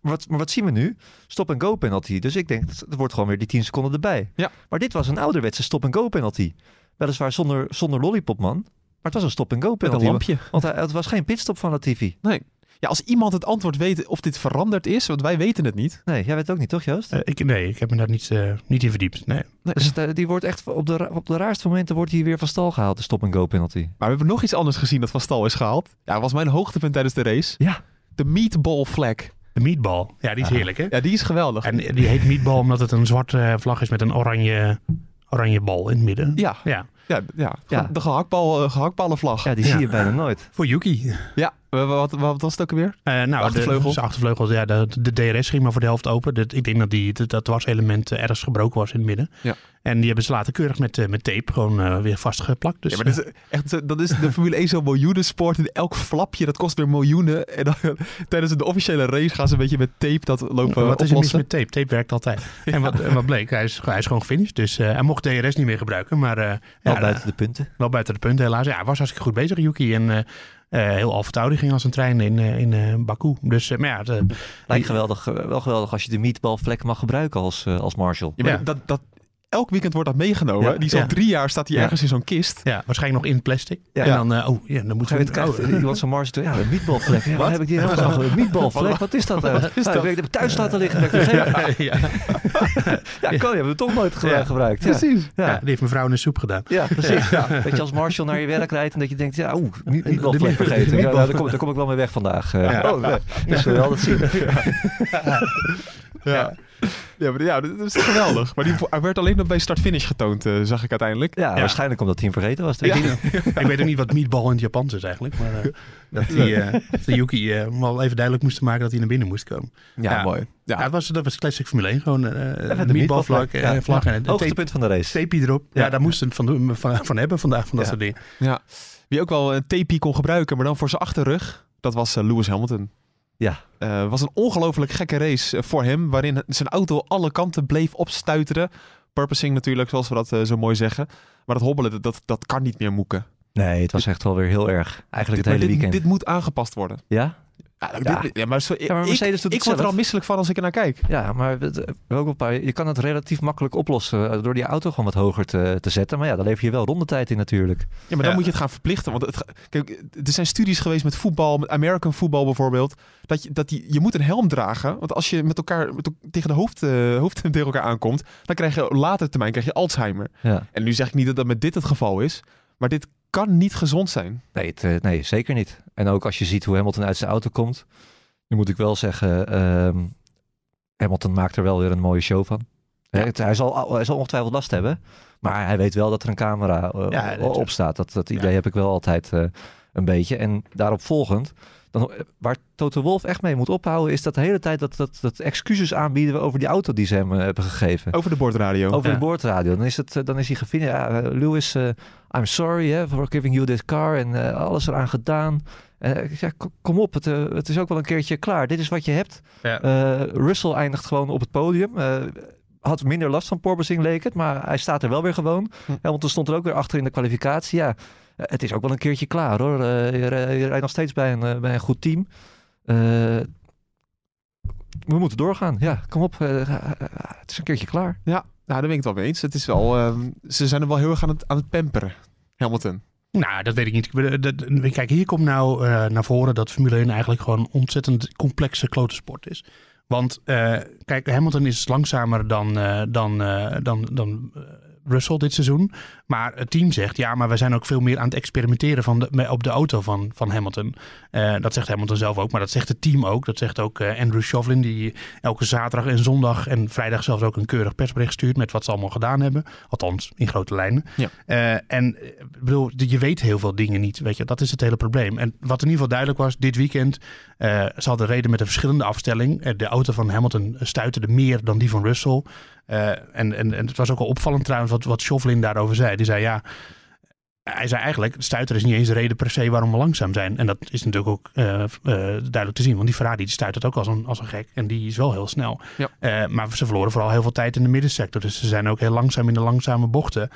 Wat, maar wat zien we nu? Stop-and-go penalty. Dus ik denk, het wordt gewoon weer die 10 seconden erbij. Ja. Maar dit was een ouderwetse stop-and-go penalty. Weliswaar zonder, zonder lollipopman. Maar het was een stop-and-go Met een penalty. lampje. Want het was geen pitstop van Latifi. Ja, als iemand het antwoord weet of dit veranderd is, want wij weten het niet. Nee, jij weet het ook niet, toch Joost? Eh, ik, nee, ik heb me daar niet, eh, niet in verdiept. Nee. Dus het, eh, die wordt echt op de, op de raarste momenten wordt hij weer van stal gehaald, de stop-and-go penalty. Maar we hebben nog iets anders gezien dat van stal is gehaald. Ja, was mijn hoogtepunt tijdens de race. Ja. De meatball flag. De meatball. Ja, die is heerlijk, hè? Ja, die is geweldig. En die heet meatball omdat het een zwarte vlag is met een oranje, oranje bal in het midden. Ja, Ja, ja, ja. Ja. de gehaktbal, eh, gehaktballenvlag. Ja, die Ja. zie je bijna nooit. voor Yuki. Ja, wat, wat was het ook alweer? Eh, nou, achtervleugel. De, achtervleugel, ja, de, de DRS ging maar voor de helft open. Dat- ik denk dat die, dat, dat was-element eh, ergens gebroken was in het midden. Ja. En die hebben ze later keurig met, eh, met tape gewoon eh, weer vastgeplakt. Dus, ja, maar dat is, echt, dat is de Formule 1 zo'n miljoenen sport. En elk flapje, dat kost weer miljoenen. En dan, tijdens de officiële race gaan ze een beetje met tape dat lopen eh, wat is er met tape? Tape werkt altijd. En, wat, en wat bleek? Hij is, hij is gewoon gefinished. Dus eh, hij mocht DRS niet meer gebruiken. Maar eh, Wel ja, buiten de punten. wel buiten de punten helaas. Ja, hij was hartstikke goed bezig, Yuki. En eh, eh, heel Alfa ging als een trein in, eh, in eh, Baku. Dus eh, maar ja, het, eh, Lijkt geweldig, eh, wel geweldig als je de meatball vlek mag gebruiken als, eh, als Marshall. Ja, maar Ja. Dat, dat, elk weekend wordt dat meegenomen. Ja, die is al ja. drie jaar staat hij Ja. ergens in zo'n kist. Ja, waarschijnlijk nog in plastic. Ja. En dan, eh, oh ja, dan moeten we... Krijgt oh, iemand zo'n Mars toe. Ja, een meatballvlek. Ja, waar heb ik die nou van? Een meatballvlek? Wat is dat? is dat? Ik heb het thuis laten liggen. ik vergeten. ja, Ja, Connie hebben we toch nooit ge- Ja. gebruikt. Ja. Precies. ja. Ja. die heeft mevrouw in de soep gedaan. Ja, precies. Dat je als Marshal naar je werk rijdt en dat je denkt, ja, oeh, niet, niet wel De vlek meatball- vergeten. Ja, nou, daar, kom, daar kom ik wel mee weg vandaag. eh. Ja. Oh, nee. Dus we altijd zien. Ja. Ja, maar, ja, dat is geweldig. Maar die, hij werd alleen nog bij start-finish getoond, eh, zag ik uiteindelijk. Ja, waarschijnlijk omdat hij hem vergeten was. Ik, ik. weet ook niet wat meatball in het Japans is eigenlijk. Maar eh, dat die, eh, dat de Yuki eh, wel even duidelijk moest maken dat hij naar binnen moest komen. Ja, Ja. mooi. Ja. Ja, het was, dat was classic Formule 1. Gewoon eh een de meatballvlag eh, vlag en tape, Hoogtepunt van de race. tape erop. Ja, Ja. daar moesten we het van, van, van hebben vandaag, van dat Ja. soort dingen. Ja. Wie ook wel een tapie kon gebruiken, maar dan voor zijn achterrug, dat was eh, Lewis Hamilton. Ja. Eh, was een ongelooflijk gekke race eh, voor hem, waarin zijn auto alle kanten bleef opstuiteren. Purposing natuurlijk, zoals we dat eh, zo mooi zeggen. Maar dat hobbelen, dat- dat, kan niet meer moeken. Nee, het was echt wel weer heel erg. Eigenlijk Dit- het hele dit, weekend. dit moet aangepast worden. Ja? Ja, Ja. dit- ja, maar, zo, Ja, maar ik, Mercedes doet ik word er al misselijk van als ik er naar kijk. Ja, maar het- ook een paar, je kan het relatief makkelijk oplossen eh, door die auto gewoon wat hoger te, te zetten. Maar ja, dan lever je wel rondetijd in natuurlijk. Ja, maar dan Ja. moet je het gaan verplichten. Want het, kijk, er zijn studies geweest met voetbal, met American voetbal bijvoorbeeld. Dat je, dat die, je moet een helm dragen. Want als je met elkaar met, tegen de hoofd, eh, hoofd tegen elkaar aankomt, dan krijg je op later termijn krijg je Alzheimer. Ja. En nu zeg ik niet dat dat met dit het geval is. Maar dit kan niet gezond zijn. Nee, het, eh, nee, zeker niet. En ook als je ziet hoe Hamilton uit zijn auto komt. Nu moet ik wel zeggen, ehm, Hamilton maakt er wel weer een mooie show van. Het- hij, zal, hij zal ongetwijfeld last hebben. Maar hij weet wel dat er een camera eh, Ja, op staat. Dat, dat idee Ja. heb ik wel altijd eh, een beetje. En daarop volgend, dan, eh, waar Toto Wolf echt mee moet ophouden... is dat de hele tijd dat, dat, dat excuses aanbieden over die auto die ze hem eh, hebben gegeven. Over de bordradio. Over Ja. de boordradio. Dan is, het, eh, dan is hij gevind. Ja, Lewis, I'm sorry hè, for giving you this car. En alles eraan gedaan. Eh, ik zeg, "Kom- op, het, het is ook wel een keertje klaar. Dit is wat je hebt. Ja. Eh, Russell eindigt gewoon op het podium. Eh, had minder last van Porbazing leek het. Maar hij staat er wel weer gewoon. Hm. Hamilton stond er ook weer achter in de kwalificatie. Ja, het is ook wel een keertje klaar hoor. Eh, je, rij- je rijdt nog steeds bij een, eh, bij een goed team. Eh, we moeten doorgaan. Ja, kom op. eh, eh, het is een keertje klaar. Ja, nou, daar ben ik het wel mee eens. Het is wel, ehm, ze zijn er wel heel erg aan het, aan het pamperen. Hamilton. Nou, dat weet ik niet. Kijk, hier komt nou eh, naar voren dat Formule 1 eigenlijk gewoon een ontzettend complexe klote sport is. Want eh, kijk, Hamilton is langzamer dan, eh, dan, eh, dan, dan eh, Russell dit seizoen. Maar het team zegt, ja, maar we zijn ook veel meer aan het experimenteren van de, op de auto van, van Hamilton. Eh, dat zegt Hamilton zelf ook, maar dat zegt het team ook. Dat zegt ook eh, Andrew Shovlin, die elke zaterdag en zondag en vrijdag zelfs ook een keurig persbericht stuurt met wat ze allemaal gedaan hebben. Althans, in grote lijnen. Ja. Eh, en bedoel, je weet heel veel dingen niet, weet je. Dat is het hele probleem. En wat in ieder geval duidelijk was, dit weekend, ze hadden reden met een verschillende afstelling. De auto van Hamilton stuiterde meer dan die van Russell. Eh, en, en, en het was ook al opvallend trouwens wat, wat daarover zei. Die zei ja, hij zei eigenlijk, stuiter is niet eens de reden per se waarom we langzaam zijn. En dat is natuurlijk ook eh, eh, duidelijk te zien. Want die Ferrari die stuitert ook als een, als een gek. En die is wel heel snel. Ja. Maar ze verloren vooral heel veel tijd in de middensector. Dus ze zijn ook heel langzaam in de langzame bochten.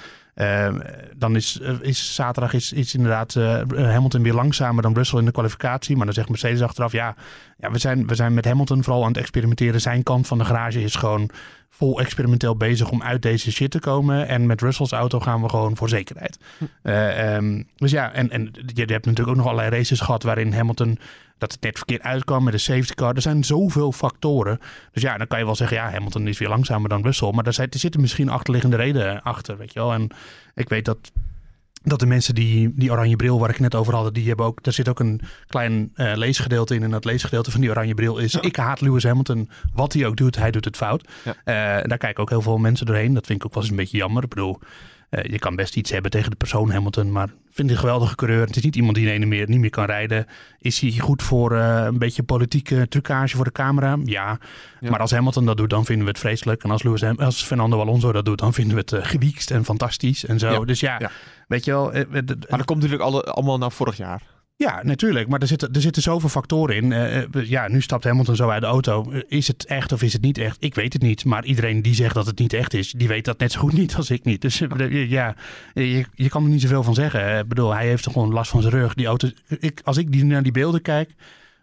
Dan is, is zaterdag is, is inderdaad Hamilton weer langzamer dan Russell in de kwalificatie. Maar dan zegt Mercedes achteraf, ja, ja we, zijn, we zijn met Hamilton vooral aan het experimenteren. Zijn kant van de garage is gewoon vol experimenteel bezig om uit deze shit te komen. En met Russells auto gaan we gewoon voor zekerheid. Eh, ehm, dus ja, en, en je hebt natuurlijk ook nog allerlei races gehad waarin Hamilton dat het net verkeerd uitkwam met de safety car. Er zijn zoveel factoren. Dus ja, dan kan je wel zeggen, ja, Hamilton is weer langzamer dan Russell. Maar daar zit- er zitten misschien achterliggende redenen achter, weet je wel. En ik weet dat, dat de mensen die die oranje bril waar ik net over had, die hebben ook, daar zit ook een klein eh, leesgedeelte in. En dat leesgedeelte van die oranje bril is, ik haat Lewis Hamilton. Wat hij ook doet, hij doet het fout. Ja. Eh, daar kijken ook heel veel mensen doorheen. Dat vind ik ook wel eens een beetje jammer. Ik bedoel, eh, je kan best iets hebben tegen de persoon Hamilton, maar vind het een geweldige coureur. Het is niet iemand die ineens meer, niet meer kan rijden. Is hij goed voor eh, een beetje politieke trucage voor de camera? Ja. Ja. Maar als Hamilton dat doet, dan vinden we het vreselijk. En als, Lewis als Fernando Alonso dat doet, dan vinden we het eh, gewiekst en fantastisch en zo. Ja. Dus ja, Ja. weet je wel. Maar dat komt natuurlijk alle, allemaal naar vorig jaar. Ja, natuurlijk. Maar er zitten, er zitten zoveel factoren in. Eh, eh, ja, nu stapt Hamilton zo uit de auto. Eh, Is het echt of is het niet echt? Ik weet het niet. Maar iedereen die zegt dat het niet echt is, die weet dat net zo goed niet als ik niet. Dus ja, je, je kan er niet zoveel van zeggen. Ik bedoel, hij heeft gewoon last van zijn rug. Die auto, ik, als ik die, naar die beelden kijk,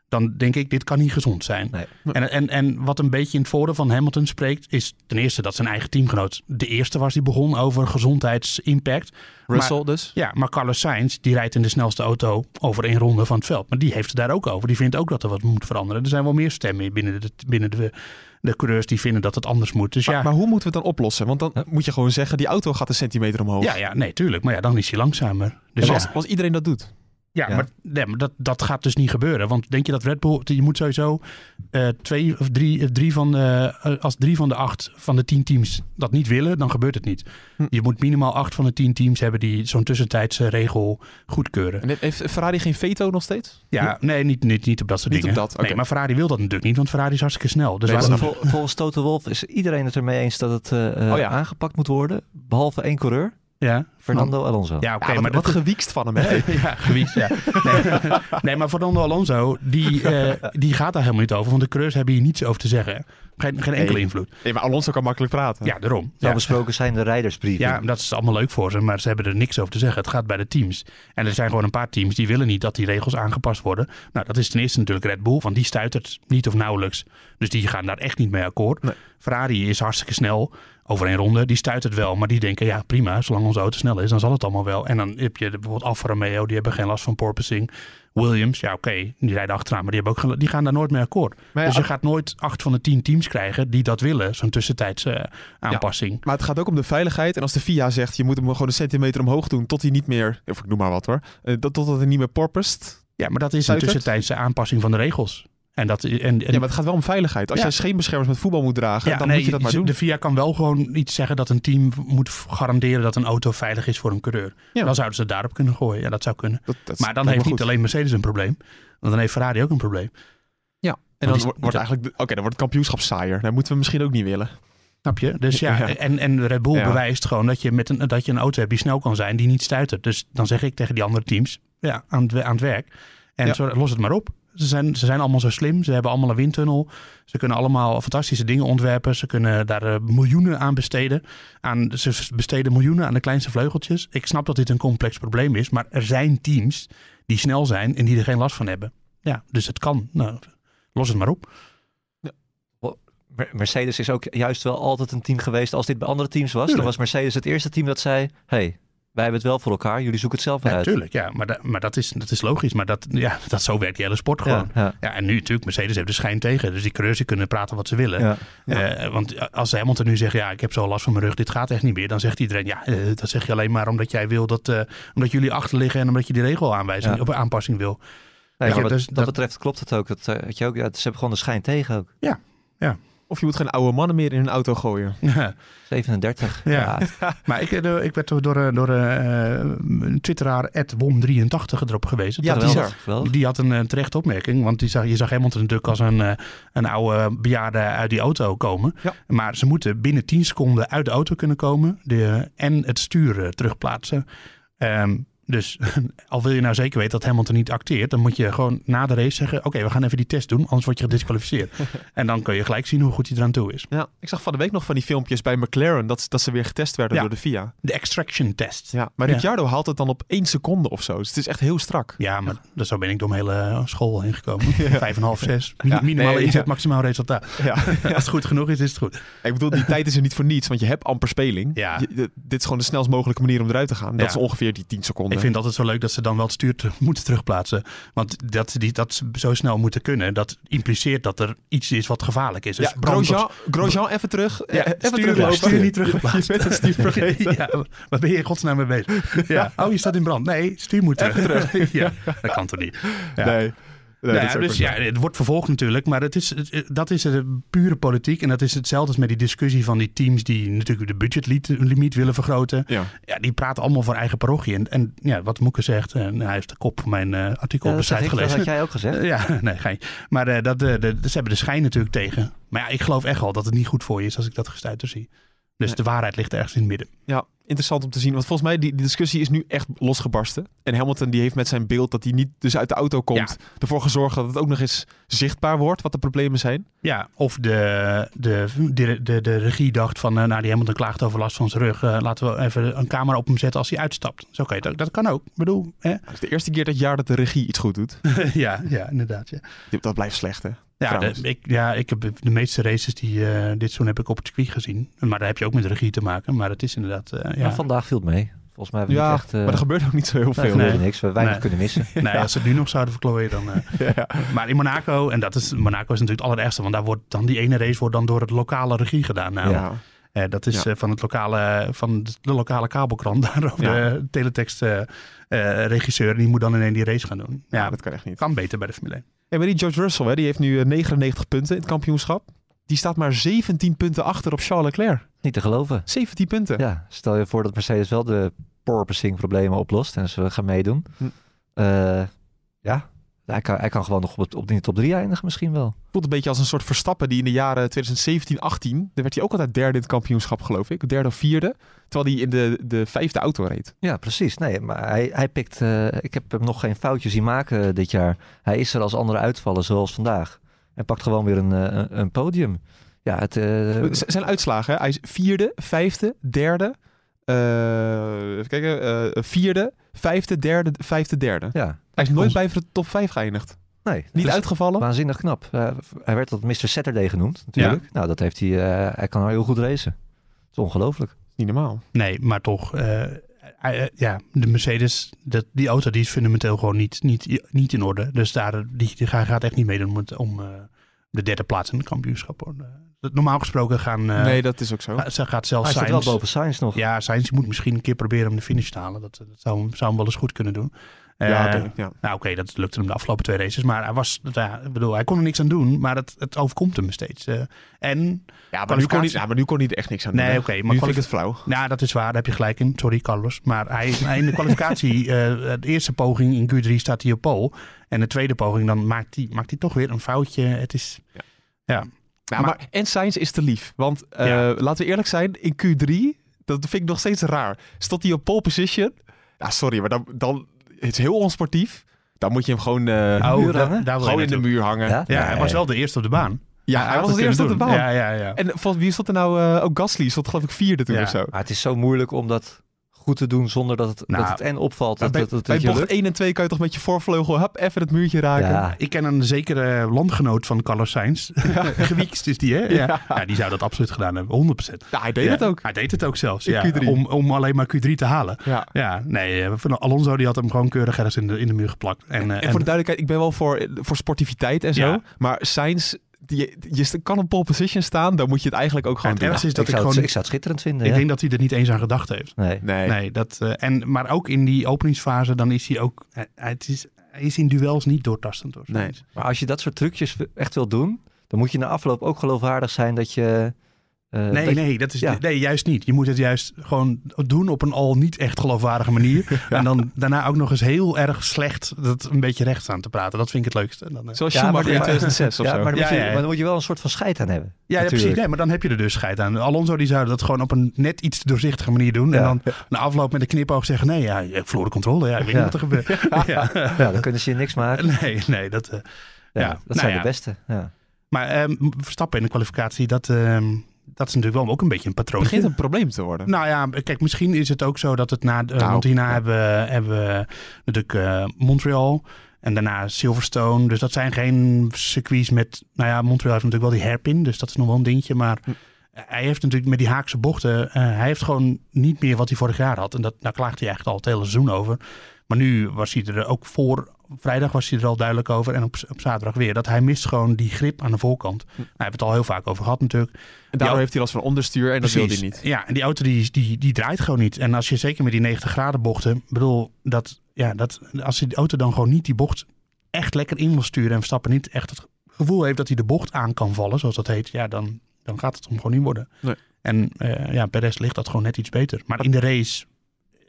dan denk ik, dit kan niet gezond zijn. Nee. En, en, en wat een beetje in het voordeel van Hamilton spreekt, is ten eerste dat zijn eigen teamgenoot de eerste was die begon over gezondheidsimpact. Russell dus. Ja, maar Carlos Sainz, die rijdt in de snelste auto over één ronde van het veld. Maar die heeft het daar ook over. Die vindt ook dat er wat moet veranderen. Er zijn wel meer stemmen binnen de, binnen de, de coureurs die vinden dat het anders moet. Dus Maar, ja, maar hoe moeten we het dan oplossen? Want dan moet je gewoon zeggen, die auto gaat een centimeter omhoog. ja, ja, nee, tuurlijk. Maar ja, dan is hij langzamer. Dus ja, als, als iedereen dat doet. Ja, Ja. maar, nee, maar dat, dat gaat dus niet gebeuren. Want denk je dat Red Bull, je moet sowieso eh, twee of drie, eh, drie van de, eh, als drie van de acht van de tien teams dat niet willen, dan gebeurt het niet. Hm. Je moet minimaal acht van de tien teams hebben die zo'n tussentijdse regel goedkeuren. En heeft Ferrari geen veto nog steeds? Ja, nee, niet, niet, niet op dat soort Niet dingen. op dat, oké. Nee, maar Ferrari wil dat natuurlijk niet, want Ferrari is hartstikke snel. Dus Nee, waarom dat- dan- Vol- volgens Toto Wolf is iedereen het ermee eens dat het eh, eh, Oh ja. aangepakt moet worden. Behalve één coureur, ja, Fernando Alonso. Ja, oké, Ja, maar wat dat gewiekst van hem, hè? ja, gewicht, ja. Nee, nee, maar Fernando Alonso, die, eh, die gaat daar helemaal niet over. Want de coureurs hebben hier niets over te zeggen. Geen, geen enkele Nee. invloed. Nee, maar Alonso kan makkelijk praten. Ja, daarom. Ja. besproken zijn de rijdersbrief. Ja, dat is allemaal leuk voor ze, maar ze hebben er niks over te zeggen. Het gaat bij de teams. En er zijn gewoon een paar teams die willen niet dat die regels aangepast worden. Nou, dat is ten eerste natuurlijk Red Bull, want die stuitert niet of nauwelijks. Dus die gaan daar echt niet mee akkoord. Nee. Ferrari is hartstikke snel over een ronde. Die stuitert wel, maar die denken, ja prima, zolang onze auto snel is, dan zal het allemaal wel. En dan heb je bijvoorbeeld Alfa Romeo, die hebben geen last van porpoising. Williams, ja oké, die rijden achteraan, maar die, hebben ook, die gaan daar nooit mee akkoord. Maar, ja, dus je gaat nooit acht van de tien teams krijgen die dat willen, zo'n tussentijdse aanpassing. maar het gaat ook om de veiligheid. En als de FIA zegt, je moet hem gewoon een centimeter omhoog doen tot hij niet meer, of ik noem maar wat hoor, eh, dat- totdat hij niet meer porpoist. Ja, maar dat is een tussentijdse aanpassing van de regels. En dat, en, en, Ja, maar het gaat wel om veiligheid. Als Ja. jij scheenbeschermers met voetbal moet dragen, Ja, dan nee, moet je dat maar doen. De VIA kan wel gewoon iets zeggen dat een team moet garanderen dat een auto veilig is voor een coureur. Ja. Dan zouden ze het daarop kunnen gooien. Ja, dat zou kunnen. Dat- dat Maar dan heeft niet goed. alleen Mercedes een probleem. Want dan heeft Ferrari ook een probleem. Ja, en dan wordt, wordt eigenlijk, oké, dan wordt het kampioenschap saaier. Dat moeten we misschien ook niet willen. Snap je? Dus ja, Ja. En, en Red Bull Ja. bewijst gewoon dat je, met een, dat je een auto hebt die snel kan zijn, die niet stuitert. Dus dan zeg ik tegen die andere teams, ja, aan het, aan het werk. En Ja. zo, los het maar op. Ze zijn, ze zijn allemaal zo slim. Ze hebben allemaal een windtunnel. Ze kunnen allemaal fantastische dingen ontwerpen. Ze kunnen daar eh, miljoenen aan besteden. Aan, ze besteden miljoenen aan de kleinste vleugeltjes. Ik snap dat dit een complex probleem is. Maar er zijn teams die snel zijn en die er geen last van hebben. Ja, dus het kan. Nou, los het maar op. Mer- Mercedes is ook juist wel altijd een team geweest. Als dit bij andere teams was, dan was Mercedes het eerste team dat zei: hey, wij hebben het wel voor elkaar. Jullie zoeken het zelf Ja, uit. tuurlijk, ja. Maar, da- maar dat, is, dat is logisch. Maar dat, ja, dat, zo werkt die hele sport gewoon. Ja, ja, Ja, en nu natuurlijk, Mercedes heeft de schijn tegen. Dus die coureurs die kunnen praten wat ze willen. ja. Eh, want als Hamilton nu zegt, ja, ik heb zo last van mijn rug, dit gaat echt niet meer. Dan zegt iedereen, ja, eh, dat zeg je alleen maar omdat jij wil dat, eh, omdat jullie achterliggen en omdat je die regelaanwijzing Ja. of aanpassing wil. Nee, Ja, wat dus dat, dat- betreft klopt het ook. Dat, je ook ja, ze hebben gewoon de schijn tegen ook. Of je moet geen oude mannen meer in een auto gooien. 37. Ja. maar ik, eh, ik werd door, door, door eh, een twitteraar, Wom83 erop gewezen. Ja, dat die, zag- Wel. die had een eh, terechte opmerking. Want die zag, je zag Hamilton natuurlijk als een, eh, een oude bejaarde uit die auto komen. Ja. Maar ze moeten binnen 10 seconden uit de auto kunnen komen. De, en het stuur eh, terugplaatsen. Ehm, dus al wil je nou zeker weten dat Hamilton niet acteert, dan moet je gewoon na de race zeggen: Oké, we gaan even die test doen, anders word je gedisqualificeerd. en dan kun je gelijk zien hoe goed hij eraan toe is. Ja, ik zag van de week nog van die filmpjes bij McLaren dat, dat ze weer getest werden Ja. door de FIA. De extraction test. Ja, maar Ja. Ricciardo haalt het dan op één seconde of zo. Dus het is echt heel strak. Ja, maar dat zo ben ik door mijn hele eh, school heen gekomen. Vijf en een half, zes. Min- Ja, Minimale nee, inzet, ja. maximaal resultaat. Ja. Als het goed genoeg is, is het goed. Ik bedoel, die tijd is er niet voor niets, want je hebt amper speling. Ja. Je- dit is gewoon de snelst mogelijke manier om eruit te gaan. Dat Ja. is ongeveer die 10 seconden. Ik vind het altijd zo leuk dat ze dan wel het stuur te- moeten terugplaatsen. Want dat ze, die, dat zo snel moeten kunnen, dat impliceert dat er iets is wat gevaarlijk is. Dus ja, Grosjean, Grosjean even terug. Ja, eh, even stuur, teruglopen. stuur niet teruggeplaatst. Je bent het stuur vergeten. ja, wat ben je in godsnaam mee bezig? Ja. Oh, je staat in brand. Nee, stuur moet terug. ja, dat kan toch niet? Ja. Nee. Nee, Nou ja, dus ja, het wordt vervolgd natuurlijk, maar het is, het- dat is een pure politiek. En dat is hetzelfde als met die discussie van die teams die natuurlijk de budgetlimiet willen vergroten. Ja. Ja, die praten allemaal voor eigen parochie. En, en ja, wat Moeke zegt, en hij heeft de kop van mijn eh, artikel Ja, op de dat, site ik, dat gelezen. had jij ook gezegd. Eh, ja, nee, geen. Maar eh, dat, eh, de, ze hebben de schijn natuurlijk tegen. Maar ja, ik geloof echt wel dat het niet goed voor je is als ik dat gestuiter zie. Dus Nee. de waarheid ligt ergens in het midden. Ja, interessant om te zien. Want volgens mij, die, die discussie is nu echt losgebarsten. En Hamilton die heeft met zijn beeld dat hij niet dus uit de auto komt... ervoor gezorgd dat het ook nog eens zichtbaar wordt wat de problemen zijn. Ja, of de, de, de, de, de regie dacht van, eh, nou die Hamilton klaagt over last van zijn rug. eh, laten we even een camera op hem zetten als hij uitstapt. Zo kan je ook. Dat kan ook. Ik bedoel, hè? Het is de eerste keer dat jaar dat de regie iets goed doet. ja, ja, inderdaad. Ja. Dat blijft slecht, hè? Ja, de, ik, ja, ik heb de meeste races die eh, dit seizoen heb ik op het circuit gezien. Maar daar heb je ook met de regie te maken. Maar het is inderdaad, eh, ja. Maar vandaag viel het mee. Volgens mij hebben we Ja, niet echt... eh, maar er gebeurt ook niet zo heel veel. Nee. niks. We weinig Nee. kunnen missen. Nee, als ze het nu nog zouden verklooien, dan... eh, Ja. Maar in Monaco, en dat is, Monaco is natuurlijk het allerergste, want daar wordt dan die ene race wordt dan door het lokale regie gedaan. Nou, Ja. eh, dat is Ja. eh, van, het lokale, van de, lokale kabelkrant, daar of Ja. de teletext regisseur, die moet dan ineens die race gaan doen. Ja, Ja, dat kan echt niet. kan beter bij de Formule 1. Hey, maar die George Russell, hè, die heeft nu eh, 99 punten in het kampioenschap. Die staat maar 17 punten achter op Charles Leclerc. Niet te geloven. 17 punten. Ja, stel je voor dat Mercedes wel de porpoising problemen oplost en ze gaan meedoen. Hm. Eh, ja, hij kan, hij kan gewoon nog op, het, op de top 3 eindigen misschien wel. Voelt een beetje als een soort Verstappen die in de jaren 2017, 18, dan werd hij ook altijd derde in het kampioenschap, geloof ik. Derde of vierde. Terwijl hij in de, de vijfde auto reed. Ja, precies. Nee, maar hij, hij pikt... eh, ik heb hem nog geen foutjes zien maken eh, dit jaar. Hij is er als andere uitvallen, zoals vandaag. En pakt gewoon weer een, eh, een, een podium. Ja, het... zijn uitslagen, hè? hij is vierde, vijfde, derde, eh, even kijken, vierde, vijfde, derde, vijfde, derde. ja, Hij is nooit bij de top 5 geïndigd. nee. Niet dus uitgevallen. Waanzinnig knap. Eh, hij werd tot Mr. Saturday genoemd, natuurlijk. Nou, dat heeft hij... eh, hij kan heel goed racen. Het is ongelooflijk. Niet normaal. Nee, maar toch, eh, ja, de Mercedes, dat, die auto die is fundamenteel gewoon niet, niet, niet in orde. Dus daar, die, die gaat echt niet meedoen om, om eh, de derde plaats in het kampioenschap. hoor. Normaal gesproken gaan, eh, nee, dat is ook zo. ze gaat zelfs Hij staat wel Sainz- boven Sainz nog. Ja, Sainz moet misschien een keer proberen om de finish te halen. Dat, dat zou, hem- zou hem wel eens goed kunnen doen. Ja, Eh, ja. Nou oké, dat lukte hem de afgelopen twee races. Maar hij, was, ja, ik bedoel, hij kon er niks aan doen. Maar het, het overkomt hem steeds. Eh, en, Ja, maar nu, kon hij, ja, maar nu kon hij er echt niks aan doen. Nee, oké, maar nu vind ik het flauw. nou dat is waar, daar heb je gelijk in. Sorry Carlos. Maar hij, hij in de kwalificatie, eh, de eerste poging in Q3 staat hij op pole. En de tweede poging, dan maakt hij, maakt hij toch weer een foutje. Het is, Ja. ja. Ja, maar, en Sainz is te lief. Want Ja. laten we eerlijk zijn, in Q3, dat vind ik nog steeds raar. Stond hij op pole position? Ja, sorry, maar dan, dan het is heel onsportief. Dan moet je hem gewoon, Oh, daar- wil gewoon je in de muur hangen. Ja? Ja, hij was wel de eerste op de baan. Ja, Hij was het het eerst op de baan. Ja, ja, ja. En volgens wie stond er nou? eh, ook Gasly stond geloof ik vierde toen Ja. of zo. Maar het is zo moeilijk om dat goed te doen zonder dat het, Nou, dat het en opvalt. Dat, bij dat, dat, bij bocht lukt. 1 en 2 kan je toch met je voorvleugel hap, even het muurtje raken. Ja, Ik ken een zekere landgenoot van Carlos Sainz. Gewiekst is die, hè? Ja. Ja, die zou dat absoluut gedaan hebben, 100%. Ja, hij deed Ja, het ook. Hij deed het ook zelfs, In ja. Q3. Om, om alleen maar Q3 te halen. Ja. Ja, nee, eh, Alonso die had hem gewoon keurig ergens in de, in de muur geplakt. En, eh, En voor de duidelijkheid, ik ben wel voor, voor sportiviteit en zo. Ja. Maar Sainz, die, je st- kan op pole position staan, dan moet je het eigenlijk ook gewoon doen. ergste is dat ik, ik, zou het, gewoon... ik zou het schitterend vinden. ik ja. denk dat hij er niet eens aan gedacht heeft. Nee. Nee. Nee, dat, eh, en, maar ook in die openingsfase, dan is hij ook... Hij, het is, hij is in duels niet doortastend door. Nee. Maar als je dat soort trucjes echt wil doen, dan moet je na afloop ook geloofwaardig zijn dat je... eh, Nee, dat nee, dat is, ja. nee, juist niet. Je moet het juist gewoon doen op een al niet echt geloofwaardige manier. En dan daarna ook nog eens heel erg slecht dat een beetje rechts aan te praten. Dat vind ik het leukste. Dan, eh, Zoals Ja, Schumacher in 2006 of ja, zo. maar dan, Ja, moet je, ja, ja. maar dan moet je wel een soort van scheid aan hebben. Ja, precies. Nee, maar dan heb je er dus scheid aan. Alonso die zou dat gewoon op een net iets doorzichtige manier doen. En dan na afloop met een knipoog zeggen... Nee, ja, ik verloor de controle. Ja, ik weet Ja. niet wat er gebeurt. Ja. Ja, dan kunnen ze je niks maken. Nee, nee, dat... eh, Ja, ja. dat Nou zijn ja. de beste. Ja. maar ehm, Verstappen in de kwalificatie, dat, ehm, dat is natuurlijk wel ook een beetje een Het patroon. begint een probleem te worden. Nou ja, kijk, misschien is het ook zo dat het na... eh, Nou, want hierna ja. hebben, we, hebben we natuurlijk eh, Montreal en daarna Silverstone. Dus dat zijn geen circuits met... Nou ja, Montreal heeft natuurlijk wel die hairpin, dus dat is nog wel een dingetje. Maar Hm. hij heeft natuurlijk met die haakse bochten... eh, hij heeft gewoon niet meer wat hij vorig jaar had. En dat, daar klaagt hij eigenlijk al het hele seizoen over. Maar nu was hij er ook voor... Vrijdag was hij er al duidelijk over en op, op zaterdag weer. Dat hij mist gewoon die grip aan de voorkant. Nou, hij heeft het al heel vaak over gehad natuurlijk. En daardoor Ja. heeft hij last van onderstuur en dat wil hij niet. Ja, en die auto die, die, die draait gewoon niet. En als je zeker met die 90 graden bochten, bedoel, dat, ja, dat, als die auto dan gewoon niet die bocht echt lekker in wil sturen en Verstappen niet echt het gevoel heeft dat hij de bocht aan kan vallen, zoals dat heet, ja, dan, dan gaat het hem gewoon niet worden. Nee. En eh, ja, Perez ligt dat gewoon net iets beter. Maar in de race,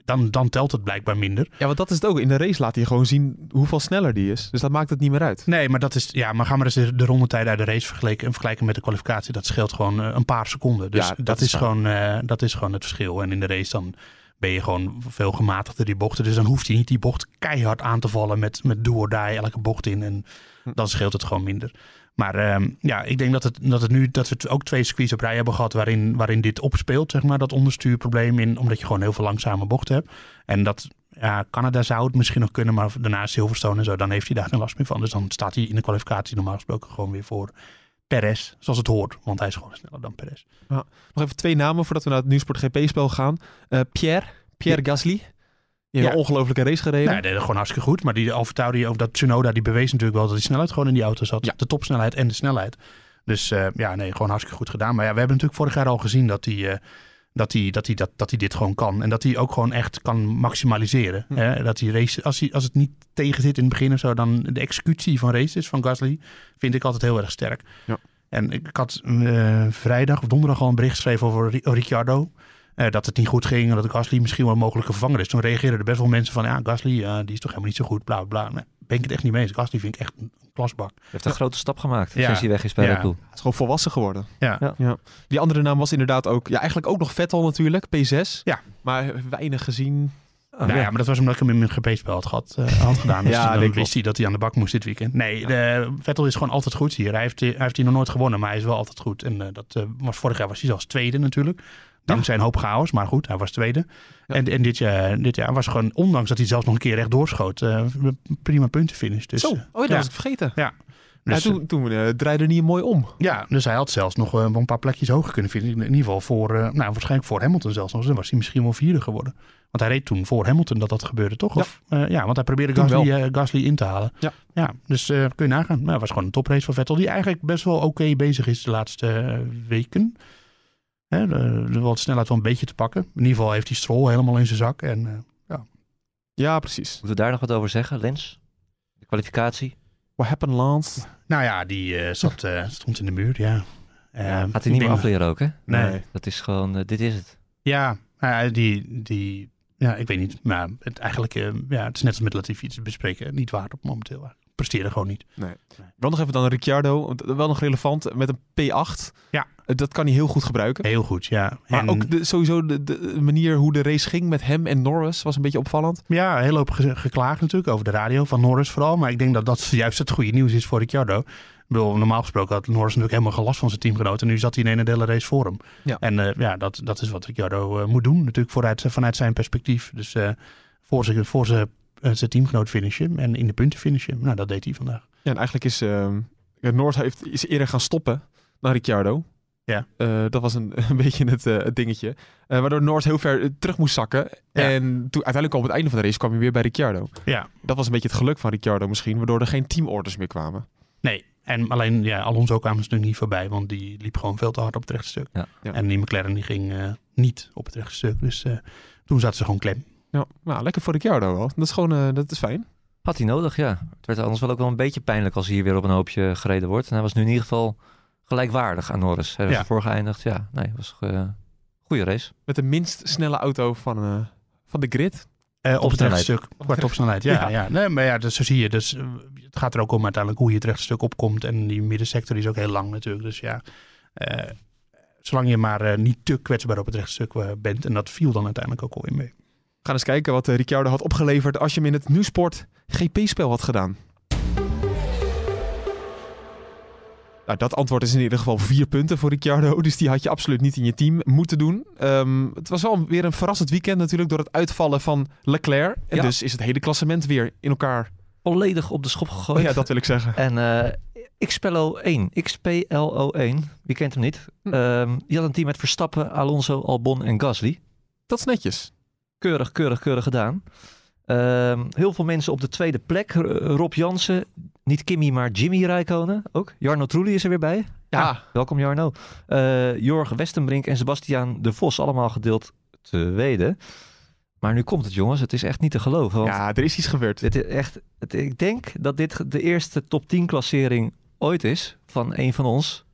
dan, dan telt het blijkbaar minder. Ja, want dat is het ook. In de race laat hij gewoon zien hoeveel sneller die is. Dus dat maakt het niet meer uit. Nee, maar dat is. Ja, maar ga maar eens de, de rondetijden uit de race vergelijken, en vergelijken met de kwalificatie. Dat scheelt gewoon eh, een paar seconden. Dus Ja, dat, dat is waar. gewoon, eh, dat is gewoon het verschil. En in de race dan ben je gewoon veel gematigder die bochten. Dus dan hoeft hij niet die bocht keihard aan te vallen met, met do or die elke bocht in. En Hm. dan scheelt het gewoon minder. Maar ehm, ja, ik denk dat het, dat het nu dat we ook twee circuits op rij hebben gehad waarin, waarin dit opspeelt, zeg maar, dat onderstuurprobleem in, omdat je gewoon heel veel langzame bochten hebt. En dat ja, Canada zou het misschien nog kunnen, maar daarna Silverstone en zo, dan heeft hij daar geen last meer van. Dus dan staat hij in de kwalificatie normaal gesproken gewoon weer voor Perez, zoals het hoort, want hij is gewoon sneller dan Perez. Nog even twee namen voordat we naar het Nieuwsport GP-spel gaan. Eh, Pierre, Pierre Gasly. Die Ja. een ongelofelijke race gereden. Nee, hij deed het gewoon hartstikke goed, maar die AlphaTauri, of dat Tsunoda, die bewees natuurlijk wel dat die snelheid gewoon in die auto zat. Ja. De topsnelheid en de snelheid. Dus eh, ja, nee, gewoon hartstikke goed gedaan. Maar ja, we hebben natuurlijk vorig jaar al gezien dat hij, eh, dat hij, dat hij, dat, dat hij dit gewoon kan. En dat hij ook gewoon echt kan maximaliseren. Hm. Hè? Dat hij race, als, hij, als het niet tegen zit in het begin of zo, dan de executie van races van Gasly vind ik altijd heel erg sterk. Ja. En ik had eh, vrijdag of donderdag al een bericht geschreven over Ri- Ricciardo. Eh, dat het niet goed ging en dat Gasly misschien wel een mogelijke vervanger is. Toen reageerden er best wel mensen van, ja, Gasly, eh, die is toch helemaal niet zo goed, bla bla. Nee, ben ik het echt niet mee eens. Gasly vind ik echt een klasbak. Hij heeft een grote stap gemaakt Ja. sinds hij weg is bij Ja. Red Bull. Hij is gewoon volwassen geworden. Ja. Ja. Die andere naam was inderdaad ook... Ja, eigenlijk ook nog Vettel natuurlijk, P6. Ja. Maar weinig gezien. Oh, nou ja. ja. maar dat was omdat ik hem in mijn GP-spel had, gehad, eh, had gedaan. Dus Ja, dan wist hij dat hij aan de bak moest dit weekend. Nee, de, Vettel is gewoon altijd goed hier. Hij heeft, hij heeft hier nog nooit gewonnen, maar hij is wel altijd goed. En eh, dat eh, was vorig jaar was hij zelfs tweede natuurlijk. Dankzij een hoop chaos, maar goed, hij was tweede. Ja. En, en dit, jaar, dit jaar was gewoon, ondanks dat hij zelfs nog een keer recht doorschoot, eh, prima puntenfinish. Dus, Zo, eh, oh ja, dat ja. was ik vergeten. Ja. Ja, Dus, toen toen eh, draaide hij mooi om. Ja, dus hij had zelfs nog eh, een paar plekjes hoger kunnen vinden. In ieder geval voor, eh, nou, waarschijnlijk voor Hamilton zelfs. nog. Dan was hij misschien wel vierde geworden. Want hij reed toen voor Hamilton dat dat gebeurde, toch? Ja. Of, eh, ja want hij probeerde Gasly, eh, Gasly in te halen. Ja. ja dus eh, kun je nagaan. Nou, het was gewoon een toprace van Vettel. Die eigenlijk best wel oké bezig is de laatste eh, weken. Hè, de, de wat snelheid wel een beetje te pakken. In ieder geval heeft hij Stroll helemaal in zijn zak. En eh, Ja, precies. Moeten we daar nog wat over zeggen, Lens? De kwalificatie? What happened, Lance? nou ja, die eh, zat, eh, stond in de muur, ja. Eh, Gaat hij niet meer afleren ook, hè? Nee. Dat is gewoon, dit is het. Ja, nou ja, die, die, ja, ik weet niet. Maar het, eigenlijk, eh, ja, het is net als met Latifi iets te bespreken. Niet waard op momenteel. Presteerde gewoon niet. Wel nog even dan Ricciardo. want Wel nog relevant met een P8. Ja. Eh, Dat kan hij heel goed gebruiken. Heel goed, ja. Maar En- ook de, sowieso de, de manier hoe de race ging met hem en Norris was een beetje opvallend. Ja, hele hoop ge- geklaagd natuurlijk over de radio van Norris vooral. Maar ik denk dat dat juist het goede nieuws is voor Ricciardo. Ik bedoel, normaal gesproken had Norris natuurlijk helemaal gelast van zijn teamgenoot. En nu zat hij in een hele race voor hem. Ja. En eh, ja, dat, dat is wat Ricciardo eh, moet doen. Natuurlijk vooruit, vanuit zijn perspectief. Dus eh, voor zijn, voor zijn, eh, zijn teamgenoot finishen en in de punten finishen. Nou, dat deed hij vandaag. Ja, en eigenlijk is ehm Norris heeft, is eerder gaan stoppen dan Ricciardo. Ja. Eh, dat was een, een beetje het, eh, dingetje. Eh, waardoor Norris heel ver eh, terug moest zakken. Ja. En toen uiteindelijk op het einde van de race kwam hij weer bij Ricciardo. Ja, Dat was een beetje het geluk van Ricciardo misschien, waardoor er geen teamorders meer kwamen. Nee, en alleen ja, Alonso kwam er natuurlijk niet voorbij, want die liep gewoon veel te hard op het rechte stuk. Ja. Ja. En die McLaren die ging eh, niet op het rechte stuk, dus eh, toen zaten ze gewoon klem. Ja, nou, lekker voor Ricciardo wel. Dat is gewoon, eh, dat is fijn. Had hij nodig, ja. Het werd anders wel ook wel een beetje pijnlijk als hij hier weer op een hoopje gereden wordt. En hij was nu in ieder geval gelijkwaardig aan Norris. Hij was Ja. ervoor geëindigd. Ja, nee, het was een goede race. Met de minst snelle auto van, eh, van de grid. Eh, op het Topsnelheid. rechte stuk, qua topsnelheid, ja. Ja. ja. Nee, maar ja, dus zo zie je. Dus, eh, het gaat er ook om uiteindelijk hoe je het rechte stuk opkomt. En die middensector is ook heel lang natuurlijk. Dus ja, eh, zolang je maar eh, niet te kwetsbaar op het rechte stuk eh, bent. En dat viel dan uiteindelijk ook al in mee. Gaan eens kijken wat eh, Ricciardo had opgeleverd als je hem in het Nieuwsport GP-spel had gedaan. Nou, dat antwoord is in ieder geval vier punten voor Ricciardo. Dus die had je absoluut niet in je team moeten doen. Ehm, het was wel weer een verrassend weekend natuurlijk door het uitvallen van Leclerc. En Ja. dus is het hele klassement weer in elkaar. Volledig op de schop gegooid. Oh ja, dat wil ik zeggen. En eh XPLO1, XPLO1, wie kent hem niet? Hm. Ehm, die had een team met Verstappen, Alonso, Albon en Gasly. Dat is netjes. Keurig, keurig, keurig gedaan. Ehm, heel veel mensen op de tweede plek. Rob Jansen, niet Kimmy, maar Jimmy Räikkönen ook. Jarno Trulli is er weer bij. Ja, Welkom Jarno. Eh Jorg Westenbrink en Sebastiaan de Vos allemaal gedeeld tweede. Maar nu komt het jongens, het is echt niet te geloven. Ja er is iets gebeurd. dit is echt, het, ik denk dat dit de eerste top 10 klassering ooit is van een van ons.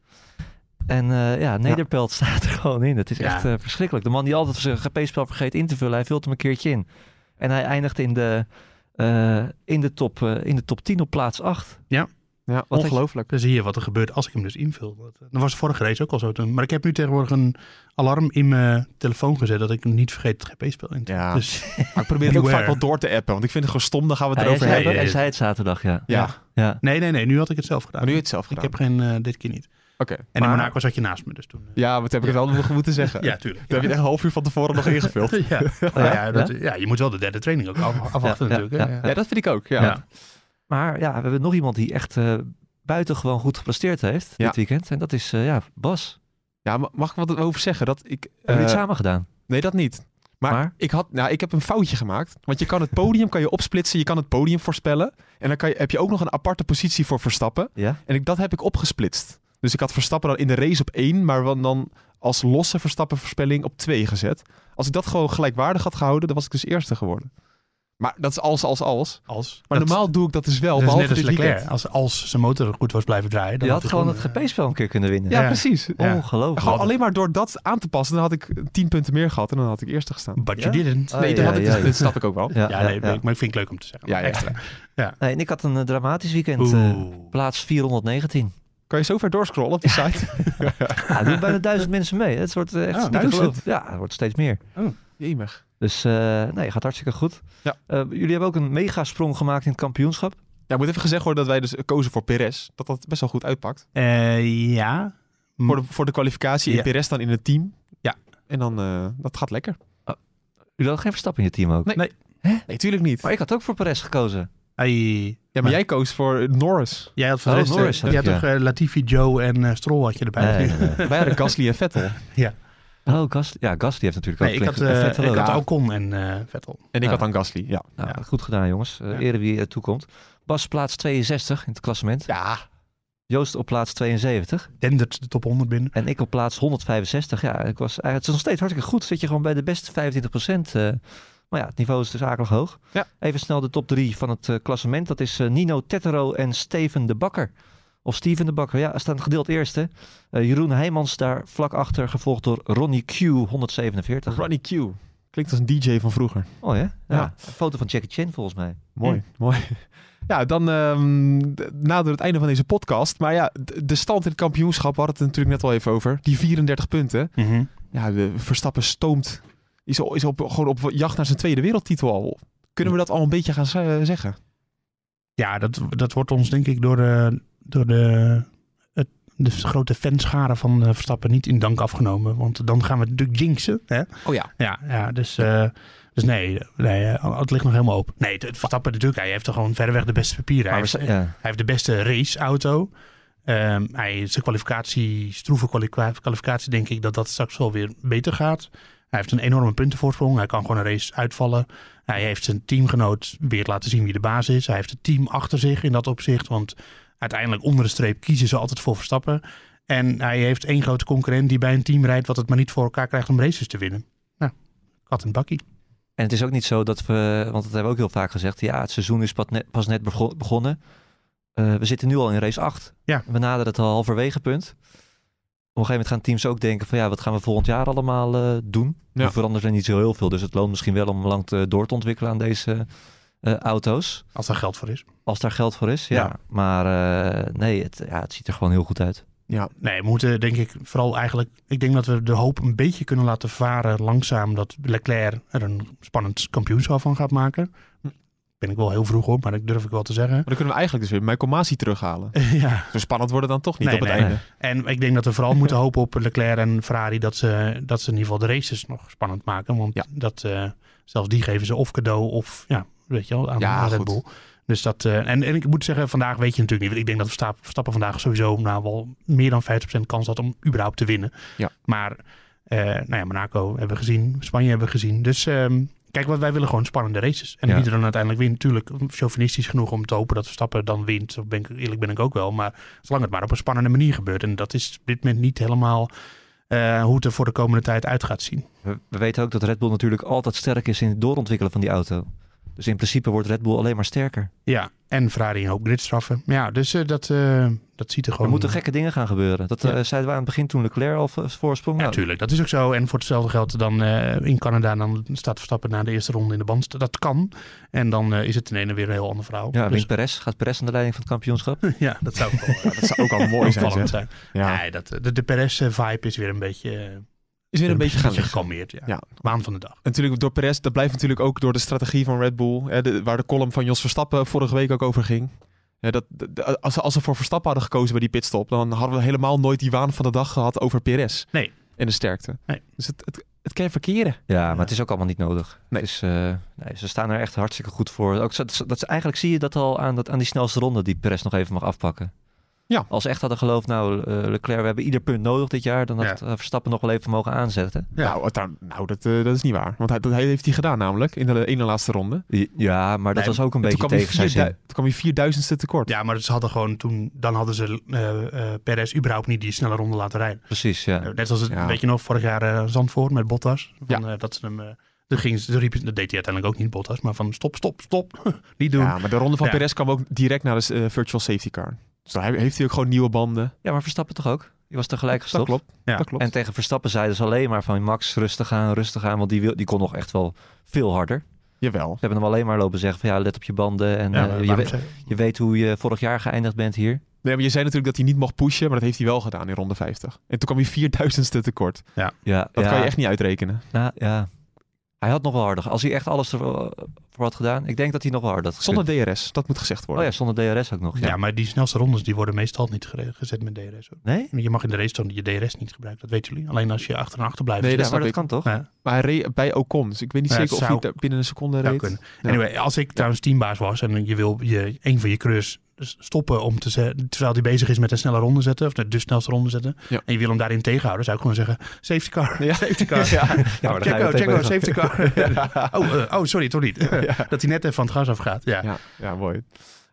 En eh, ja, Nederpelt staat er gewoon in. Het is Ja. echt eh, verschrikkelijk. De man die altijd zijn GP-spel vergeet in te vullen, hij vult hem een keertje in. En hij eindigt in de, eh, in de, top, eh, in de top 10 op plaats 8. Ja, Wat ongelooflijk. Dan zie je wat er gebeurt als ik hem dus invul. Dat, dat was de vorige race ook al zo. Toen. Maar ik heb nu tegenwoordig een alarm in mijn telefoon gezet dat ik hem niet vergeet het GP-spel in te Ja. Dus Maar ik probeer het ook vaak wel door te appen, want ik vind het gewoon stom, dan gaan we het Hij, erover hebben. ja, hij ja. zei het zaterdag, ja. Ja, ja. nee, nee, nee. Nu had ik het zelf gedaan. maar nu heb je het zelf ik gedaan. heb geen, eh, dit keer niet. En in Maar- Monaco zat je naast me, dus toen... eh, Ja, wat heb ik het wel nog moeten zeggen? ja, tuurlijk. Dat heb je echt een half uur van tevoren nog ingevuld. ja. Nou ja, dat, ja, je moet wel de derde training ook af- afwachten Ja, ja, natuurlijk. hè. ja. Ja, dat vind ik ook. Ja. Ja. Maar ja, we hebben nog iemand die echt eh buitengewoon goed gepresteerd heeft Ja. dit weekend. En dat is eh, ja, Bas. Ja, ma- mag ik wat over zeggen? Dat ik, Hebben we dit eh, samen gedaan? Nee, dat niet. Maar, Maar? Ik, had, nou, ik heb een foutje gemaakt. Want je kan het podium kan je opsplitsen. Je kan het podium voorspellen. En dan kan je, heb je ook nog een aparte positie voor Verstappen. Ja? En ik, dat heb ik opgesplitst. Dus ik had Verstappen dan in de race op 1. Maar dan als losse Verstappen voorspelling op 2 gezet. Als ik dat gewoon gelijkwaardig had gehouden. Dan was ik dus eerste geworden. Maar dat is als, als, als. Als. Maar dat, normaal doe ik dat dus wel. dat is behalve net als Leclerc. weekend. Als, als zijn motor goed was blijven draaien. Dan Je had gewoon het GP-spel een keer kunnen winnen. Ja, Ja. precies. Ja. Ongelooflijk. Gewoon alleen maar door dat aan te passen. Dan had ik 10 punten meer gehad. En dan had ik eerste gestaan. But Ja? you didn't. Oh, Nee, ja, dat, had ik, dus- ja. dat snap ik ook wel. Ja, ja, ja, nee, ja. maar ik vind het leuk om te zeggen. Ja, ja. Extra. Nee, en ik had een eh, dramatisch weekend. eh, plaats 419. Kan je zo ver doorscrollen op die site? Ja, er doen bijna duizend mensen mee. Het wordt eh, echt Oh, niet te geloven. Ja, het wordt steeds meer. Jemig. Dus eh, nee, gaat hartstikke goed. Ja. Eh, jullie hebben ook een megasprong gemaakt in het kampioenschap. Ja, moet even gezegd worden dat wij dus kozen voor Perez. Dat dat best wel goed uitpakt. Eh, ja. Voor de, voor de kwalificatie in Ja. Perez dan in het team. Ja. En dan, eh, dat gaat lekker. Jullie hadden geen Verstappen in je team ook. Nee. Nee, tuurlijk niet. Maar ik had ook voor Perez gekozen. Hey, Ja, maar jij koos voor Norris. jij had Oh, rest, Norris eh, had je had toch eh, Latifi, Joe en eh Stroll had je erbij. Nee, nee, nee. Wij hadden Gasly en Vettel. Oh, Gasly. Ja, Gasly heeft natuurlijk Nee, ook ik had, eh, Vettel ik had Ja. Ocon en eh, Vettel. En ik Ja. had dan Gasly, ja. Nou, Ja. goed gedaan jongens. Eh Ja. Ere wie er toekomt. Bas plaats 62 in het klassement. Ja. Joost op plaats 72. Dendert de top 100 binnen. En ik op plaats 165. Ja, ik was, eigenlijk- het is nog steeds hartstikke goed. Zit je gewoon bij de beste 25 eh maar ja, het niveau is dus akelig hoog. Ja. Even snel de top 3 van het eh, klassement. Dat is eh, Nino Tettero en Steven de Bakker. Of Steven de Bakker, ja, staan gedeeld eerste. Eh, Jeroen Heijmans daar vlak achter, gevolgd door Ronnie Q, 147. Ronnie Q. Klinkt als een DJ van vroeger. Oh ja? ja. Ja. Een foto van Jackie Chan volgens mij. Mooi, mooi. Ja, dan ehm d- nader het einde van deze podcast. Maar ja, de stand in het kampioenschap, we hadden het natuurlijk net al even over. Die 34 punten. Ja, de Verstappen stoomt. Is, op, gewoon op jacht naar zijn tweede wereldtitel al. Kunnen we dat al een beetje gaan ze- zeggen? Ja, dat, dat wordt ons denk ik door de, door de, het, de grote fanscharen van eh, Verstappen niet in dank afgenomen. Want dan gaan we natuurlijk jinxen. Hè? Oh ja. Ja, ja dus, eh, dus nee, nee eh, het ligt nog helemaal open. Nee, het, Verstappen natuurlijk, hij heeft er gewoon verreweg de beste papieren. Hij ja. hij heeft de beste raceauto. Ehm hij, zijn kwalificatie, stroeve kwalificatie, denk ik dat dat straks wel weer beter gaat. Hij heeft een enorme puntenvoorsprong. Hij kan gewoon een race uitvallen. Hij heeft zijn teamgenoot weer laten zien wie de baas is. Hij heeft het team achter zich in dat opzicht. Want uiteindelijk onder de streep kiezen ze altijd voor Verstappen. En hij heeft één grote concurrent die bij een team rijdt... wat het maar niet voor elkaar krijgt om races te winnen. Nou, kat en bakkie. En het is ook niet zo dat we, want dat hebben we ook heel vaak gezegd, ja, het seizoen is pas net, pas net bego- begonnen. Eh, we zitten nu al in race 8. Ja. We naderen het al halverwege punt. Op een gegeven moment gaan teams ook denken van ja, wat gaan we volgend jaar allemaal eh, doen? Ja. Verandert er niet zo heel veel, dus het loont misschien wel om lang te, door te ontwikkelen aan deze eh, auto's. Als daar geld voor is. Als daar geld voor is, ja. Ja. Maar nee, het, ja, het ziet er gewoon heel goed uit. Ja. Nee, we moeten denk ik vooral eigenlijk... Ik denk dat we de hoop een beetje kunnen laten varen langzaam... dat Leclerc er een spannend kampioenschap van gaat maken. Ben ik wel heel vroeg op, maar dat durf ik wel te zeggen. Maar dan kunnen we eigenlijk dus weer Michael Masi terughalen. ja, Zo spannend wordt het dan toch niet Nee, op het nee. einde. en ik denk dat we vooral moeten hopen op Leclerc en Ferrari... dat ze, dat ze in ieder geval de races nog spannend maken. Want Ja. dat, eh, zelfs die geven ze of cadeau of, ja, weet je wel, aan, Ja, aan Red. Bull. Dus dat, eh, en, en ik moet zeggen, vandaag weet je natuurlijk niet. Ik denk dat Verstappen, Verstappen vandaag sowieso nou wel meer dan 50% kans had om überhaupt te winnen. Ja. Maar, eh, nou ja, Monaco hebben we gezien, Spanje hebben we gezien. Dus ehm, kijk, wat wij willen gewoon spannende races. En Ja. wie er dan uiteindelijk wint, natuurlijk chauvinistisch genoeg om te hopen dat Verstappen dan wint. Zo ben ik, eerlijk ben ik ook wel. Maar zolang het maar op een spannende manier gebeurt. En dat is op dit moment niet helemaal eh, hoe het er voor de komende tijd uit gaat zien. We, we weten ook dat Red Bull natuurlijk altijd sterk is in het doorontwikkelen van die auto. Dus in principe wordt Red Bull alleen maar sterker. Ja, en Ferrari een hoop gridstraffen. Ja, dus eh, dat, eh, dat ziet er Er gewoon... moeten gekke dingen gaan gebeuren. Dat Ja. eh, zeiden we aan het begin toen Leclerc al voorsprong. Ja, Nou, tuurlijk. Dat is ook zo. En voor hetzelfde geld dan eh, in Canada, dan staat Verstappen na de eerste ronde in de band. Dat kan. En dan eh, is het ten ene weer een heel ander verhaal. ja, Dus- Perez. Gaat Perez aan de leiding van het kampioenschap? ja, dat zou ook wel Dat zou ook al mooi zijn. zijn. Ja. Nee, dat, de, de Perez-vibe is weer een beetje, Is weer een beetje gaan liggen. gekalmeerd. Ja. Ja. Waan van de dag. Natuurlijk door Perez, dat blijft natuurlijk ook door de strategie van Red Bull. Hè, de- waar de column van Jos Verstappen vorige week ook over ging. Ja, dat, als, ze, als ze voor Verstappen hadden gekozen bij die pitstop, dan hadden we helemaal nooit die waan van de dag gehad over Perez. Nee. En de sterkte. Nee. Dus het, het, het kan je verkeren. Ja, maar het is ook allemaal niet nodig. Nee. Het is, eh, nee, ze staan er echt hartstikke goed voor. Ook, dat, dat, eigenlijk zie je dat al aan, dat, aan die snelste ronde die Perez nog even mag afpakken. Ja. Als ze echt hadden geloofd, nou eh, Leclerc, we hebben ieder punt nodig dit jaar. Dan had Ja. eh, Verstappen nog wel even mogen aanzetten. Ja. Nou, nou dat, eh, dat is niet waar. Want hij, dat hij heeft hij gedaan namelijk in de ene laatste ronde. Ja, maar dat Nee, was ook een En beetje toen kwam, hij tegen zijn vier, zin. toen kwam hij vierduizendste tekort. Ja, maar ze hadden gewoon toen, dan hadden ze eh eh Perez überhaupt niet die snelle ronde laten rijden. Precies, ja. Eh, Net zoals het, Ja. weet je nog, vorig jaar Zandvoort met Bottas. Van, Ja. dat ze hem, toen gingen ze, toen riepen ze- dat deed hij uiteindelijk ook niet Bottas, maar van stop, stop, stop, niet doen. Ja, maar de ronde van Ja. Perez kwam ook direct naar de virtual safety car. Dus daar heeft hij ook gewoon nieuwe banden. Ja, maar Verstappen toch ook? Die was tegelijk Dat gestopt. klopt. Ja. Dat klopt. En tegen Verstappen zeiden ze alleen maar van Max, rustig aan, rustig aan. Want die, wil, die kon nog echt wel veel harder. Jawel. Ze hebben hem alleen maar lopen zeggen van ja, let op je banden. En Ja, eh, je, weet, je weet hoe je vorig jaar geëindigd bent hier. Nee, maar je zei natuurlijk dat hij niet mocht pushen, maar dat heeft hij wel gedaan in ronde 50. En toen kwam hij vierduizendste tekort. Ja, Dat ja, kan je echt niet uitrekenen. Nou, ja. Hij had nog wel harder. Als hij echt alles ervoor voor had gedaan. Ik denk dat hij nog wel harder had gekund. Zonder DRS, dat moet gezegd Oh worden. ja, zonder DRS ook nog. ja. Ja. maar die snelste rondes die worden meestal niet gezet met DRS. hoor. Nee? Je mag in de race dan je DRS niet gebruiken, dat weten jullie. Alleen als je achter en achter blijft. Nee, Ja, dat maar dat kan toch? Ja, Maar hij reed bij Ocon, dus ik weet niet Ja, zeker of hij binnen een seconde reed. Anyway, als ik trouwens teambaas was en je wil je, een van je crews stoppen om te ze- terwijl hij bezig is met een snelle ronde zetten, of de snelste ronde zetten, Ja. en je wil hem daarin tegenhouden, zou ik gewoon zeggen, safety car, Ja. safety car. Ja. Ja, Checo, meteen Checo, mee- safety car. oh, eh, oh, sorry, toch niet. Dat hij net even van het gas afgaat. Ja. Ja, ja mooi.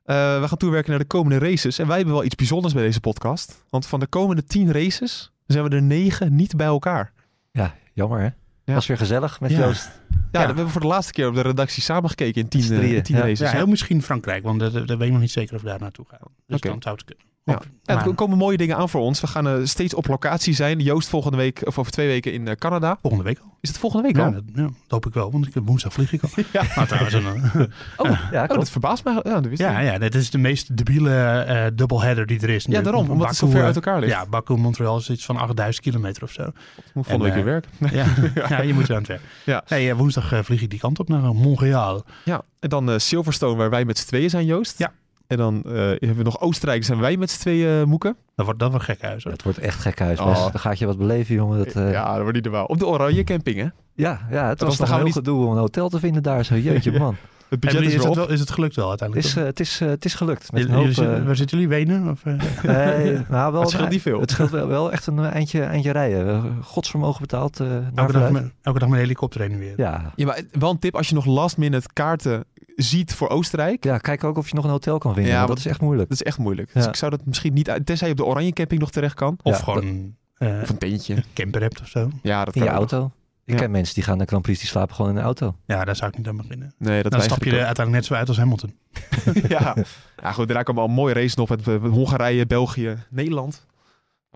Eh, we gaan toewerken naar de komende races. En wij hebben wel iets bijzonders bij deze podcast. Want van de komende tien races zijn we er negen niet bij elkaar. Ja, jammer hè? Ja. Was weer gezellig met Ja. Joost. Ja, Ja. we hebben voor de laatste keer op de redactie samengekeken in tien, z'n eh, tien ja. races. Ja, heel misschien Frankrijk, want dat, dat weet ik nog niet zeker of we daar naartoe gaan. Dus Oké. dan zou het kunnen. Ja. Ja, er komen mooie dingen aan voor ons. We gaan eh, steeds op locatie zijn. Joost volgende week, of over twee weken in eh, Canada. volgende week al. Is het volgende week Ja, al? dat, ja, dat hoop ik wel, want ik, woensdag vlieg ik al. Ja. Nou, trouwens, een, eh, Oh, ja, Oh, klopt. dat verbaast mij. Ja, dat wist ja, ja, dit is de meest debiele eh doubleheader die er is. nu. ja, daarom. Omdat het zo Baku, ver eh, uit elkaar ligt. Ja, Baku Montreal is iets van 8000 kilometer of zo. Moet volgende week en, weer werken. Ja, ja je moet er aan het werk. Ja. Nee, eh, woensdag eh, vlieg ik die kant op naar eh, Montreal. Ja, en dan eh, Silverstone, waar wij met z'n tweeën zijn, Joost. Ja. En dan eh, hebben we nog Oostenrijk, zijn wij met z'n tweeën eh, moeken. Dat wordt, dat wordt gek huis. hoor. Het wordt echt gek huis. Oh. Dan gaat je wat beleven, jongen. Dat, eh, ja, Ja, dat wordt niet normaal. Op de Oranje Camping, hè? ja, het was- was dan nog heel niet- gedoe om een hotel te vinden daar. Zo, jeetje man. Het budget is is, het op. wel, is het gelukt wel Het uiteindelijk? is, het, is, het is gelukt. Met hoop, waar zitten jullie? Wenen? Of, eh? nee, nou, wel, Het scheelt niet veel. Het scheelt wel, wel echt een eindje, eindje rijden. Godsvermogen betaald. eh, elke, dag met, elke dag met een helikopter heen en weer. Ja. Ja, maar wel een tip als je nog last minute kaarten ziet voor Oostenrijk. ja, kijk ook of je nog een hotel kan vinden. Ja, dat is echt moeilijk. Dat is echt moeilijk. Dus ik zou dat misschien niet... uit- Tenzij je op de Oranje Camping nog terecht kan. Of Ja, gewoon eh, Of een tentje. een camper hebt of zo. Ja, dat In je nog. auto. Ik Ja. ken mensen die gaan naar Grand Prix, die slapen gewoon in een auto. Ja, daar zou ik niet aan beginnen. Nee, dat Dan stap je er uiteindelijk net zo uit als Hamilton. ja. ja, goed. Daarna komen al mooie races nog met Hongarije, België, Nederland.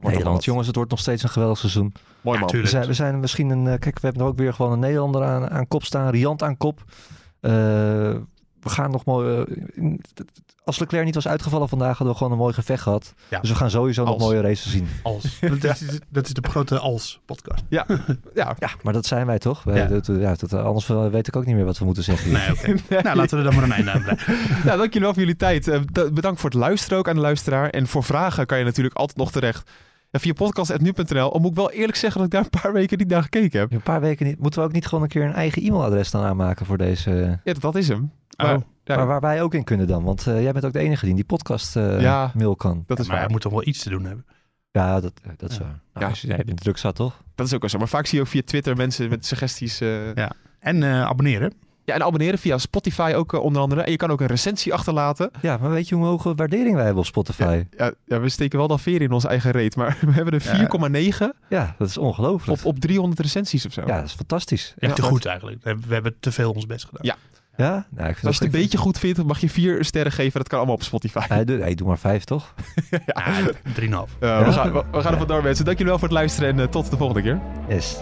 Nederland, jongens, het wordt nog steeds een geweldig seizoen. Mooi Ja, man. We zijn, we zijn misschien een... eh, Kijk, we hebben er ook weer gewoon een Nederlander aan, aan kop staan. Riant aan kop. Eh, we gaan nog mooi... eh, als Leclerc niet was uitgevallen vandaag, hadden we gewoon een mooi gevecht gehad. Ja. Dus we gaan sowieso nog mooie races zien. Als. dat, is, dat is de grote als-podcast. Ja. Ja, maar dat zijn wij toch? Wij, Ja. dat, ja, dat, anders eh, weet ik ook niet meer wat we moeten zeggen. Nee, oké. Nou, laten we er dan maar een einde aan breien. Nou, dankjewel voor jullie tijd. Eh, bed- bedankt voor het luisteren ook aan de luisteraar. En voor vragen kan je natuurlijk altijd nog terecht ja, via podcast.nu.nl. Al moet ik wel eerlijk zeggen dat ik daar een paar weken niet naar gekeken heb. Een paar weken niet. Moeten we ook niet gewoon een keer een eigen e-mailadres dan aanmaken voor deze... Ja, dat is hem. Maar, Oh. ja, Maar waar wij ook in kunnen dan. Want eh, jij bent ook de enige die in die podcast eh, Ja. mail kan. dat is maar waar. hij moet toch wel iets te doen hebben. Ja, dat, eh, dat is Ja. waar. Ja. Nou, als je, jij bent druk zat, toch? Dat is ook wel zo. Maar vaak zie je ook via Twitter mensen met suggesties. eh, Ja. En eh, abonneren. Ja, en abonneren via Spotify ook onder andere. En je kan ook een recensie achterlaten. Ja, maar weet je hoe hoge waardering wij hebben op Spotify? Ja, ja, we steken wel dan veer in onze eigen reet. Maar we hebben er 4,9 Ja, dat is ongelooflijk. op, op 300 recensies of zo. Ja, dat is fantastisch. Ja, Ja, te goed eigenlijk. We hebben, we hebben te veel ons best gedaan. Ja. Ja? Nou, ik vind Als je het een beetje goed vindt, mag je vier sterren geven. Dat kan allemaal op Spotify. Doet, hey, doe maar vijf, toch? Ja, 3,5. Uh, we, gaan, we, we gaan er vandoor mensen. Dank jullie wel voor het luisteren en eh, tot de volgende keer. Yes.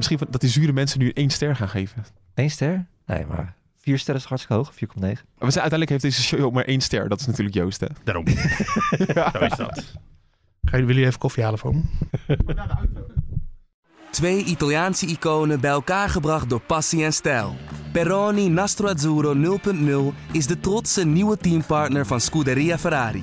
Misschien dat die zure mensen nu één ster gaan geven. Eén ster? Nee, maar vier sterren is hartstikke hoog. 4,9. Maar we zijn, uiteindelijk heeft deze show ook maar één ster. Dat is natuurlijk Joost, hè? Daarom. Zo is dat. Ga je, willen jullie even koffie halen voor me? Twee Italiaanse iconen bij elkaar gebracht door passie en stijl. Peroni Nastro Azzurro 0.0 is de trotse nieuwe teampartner van Scuderia Ferrari.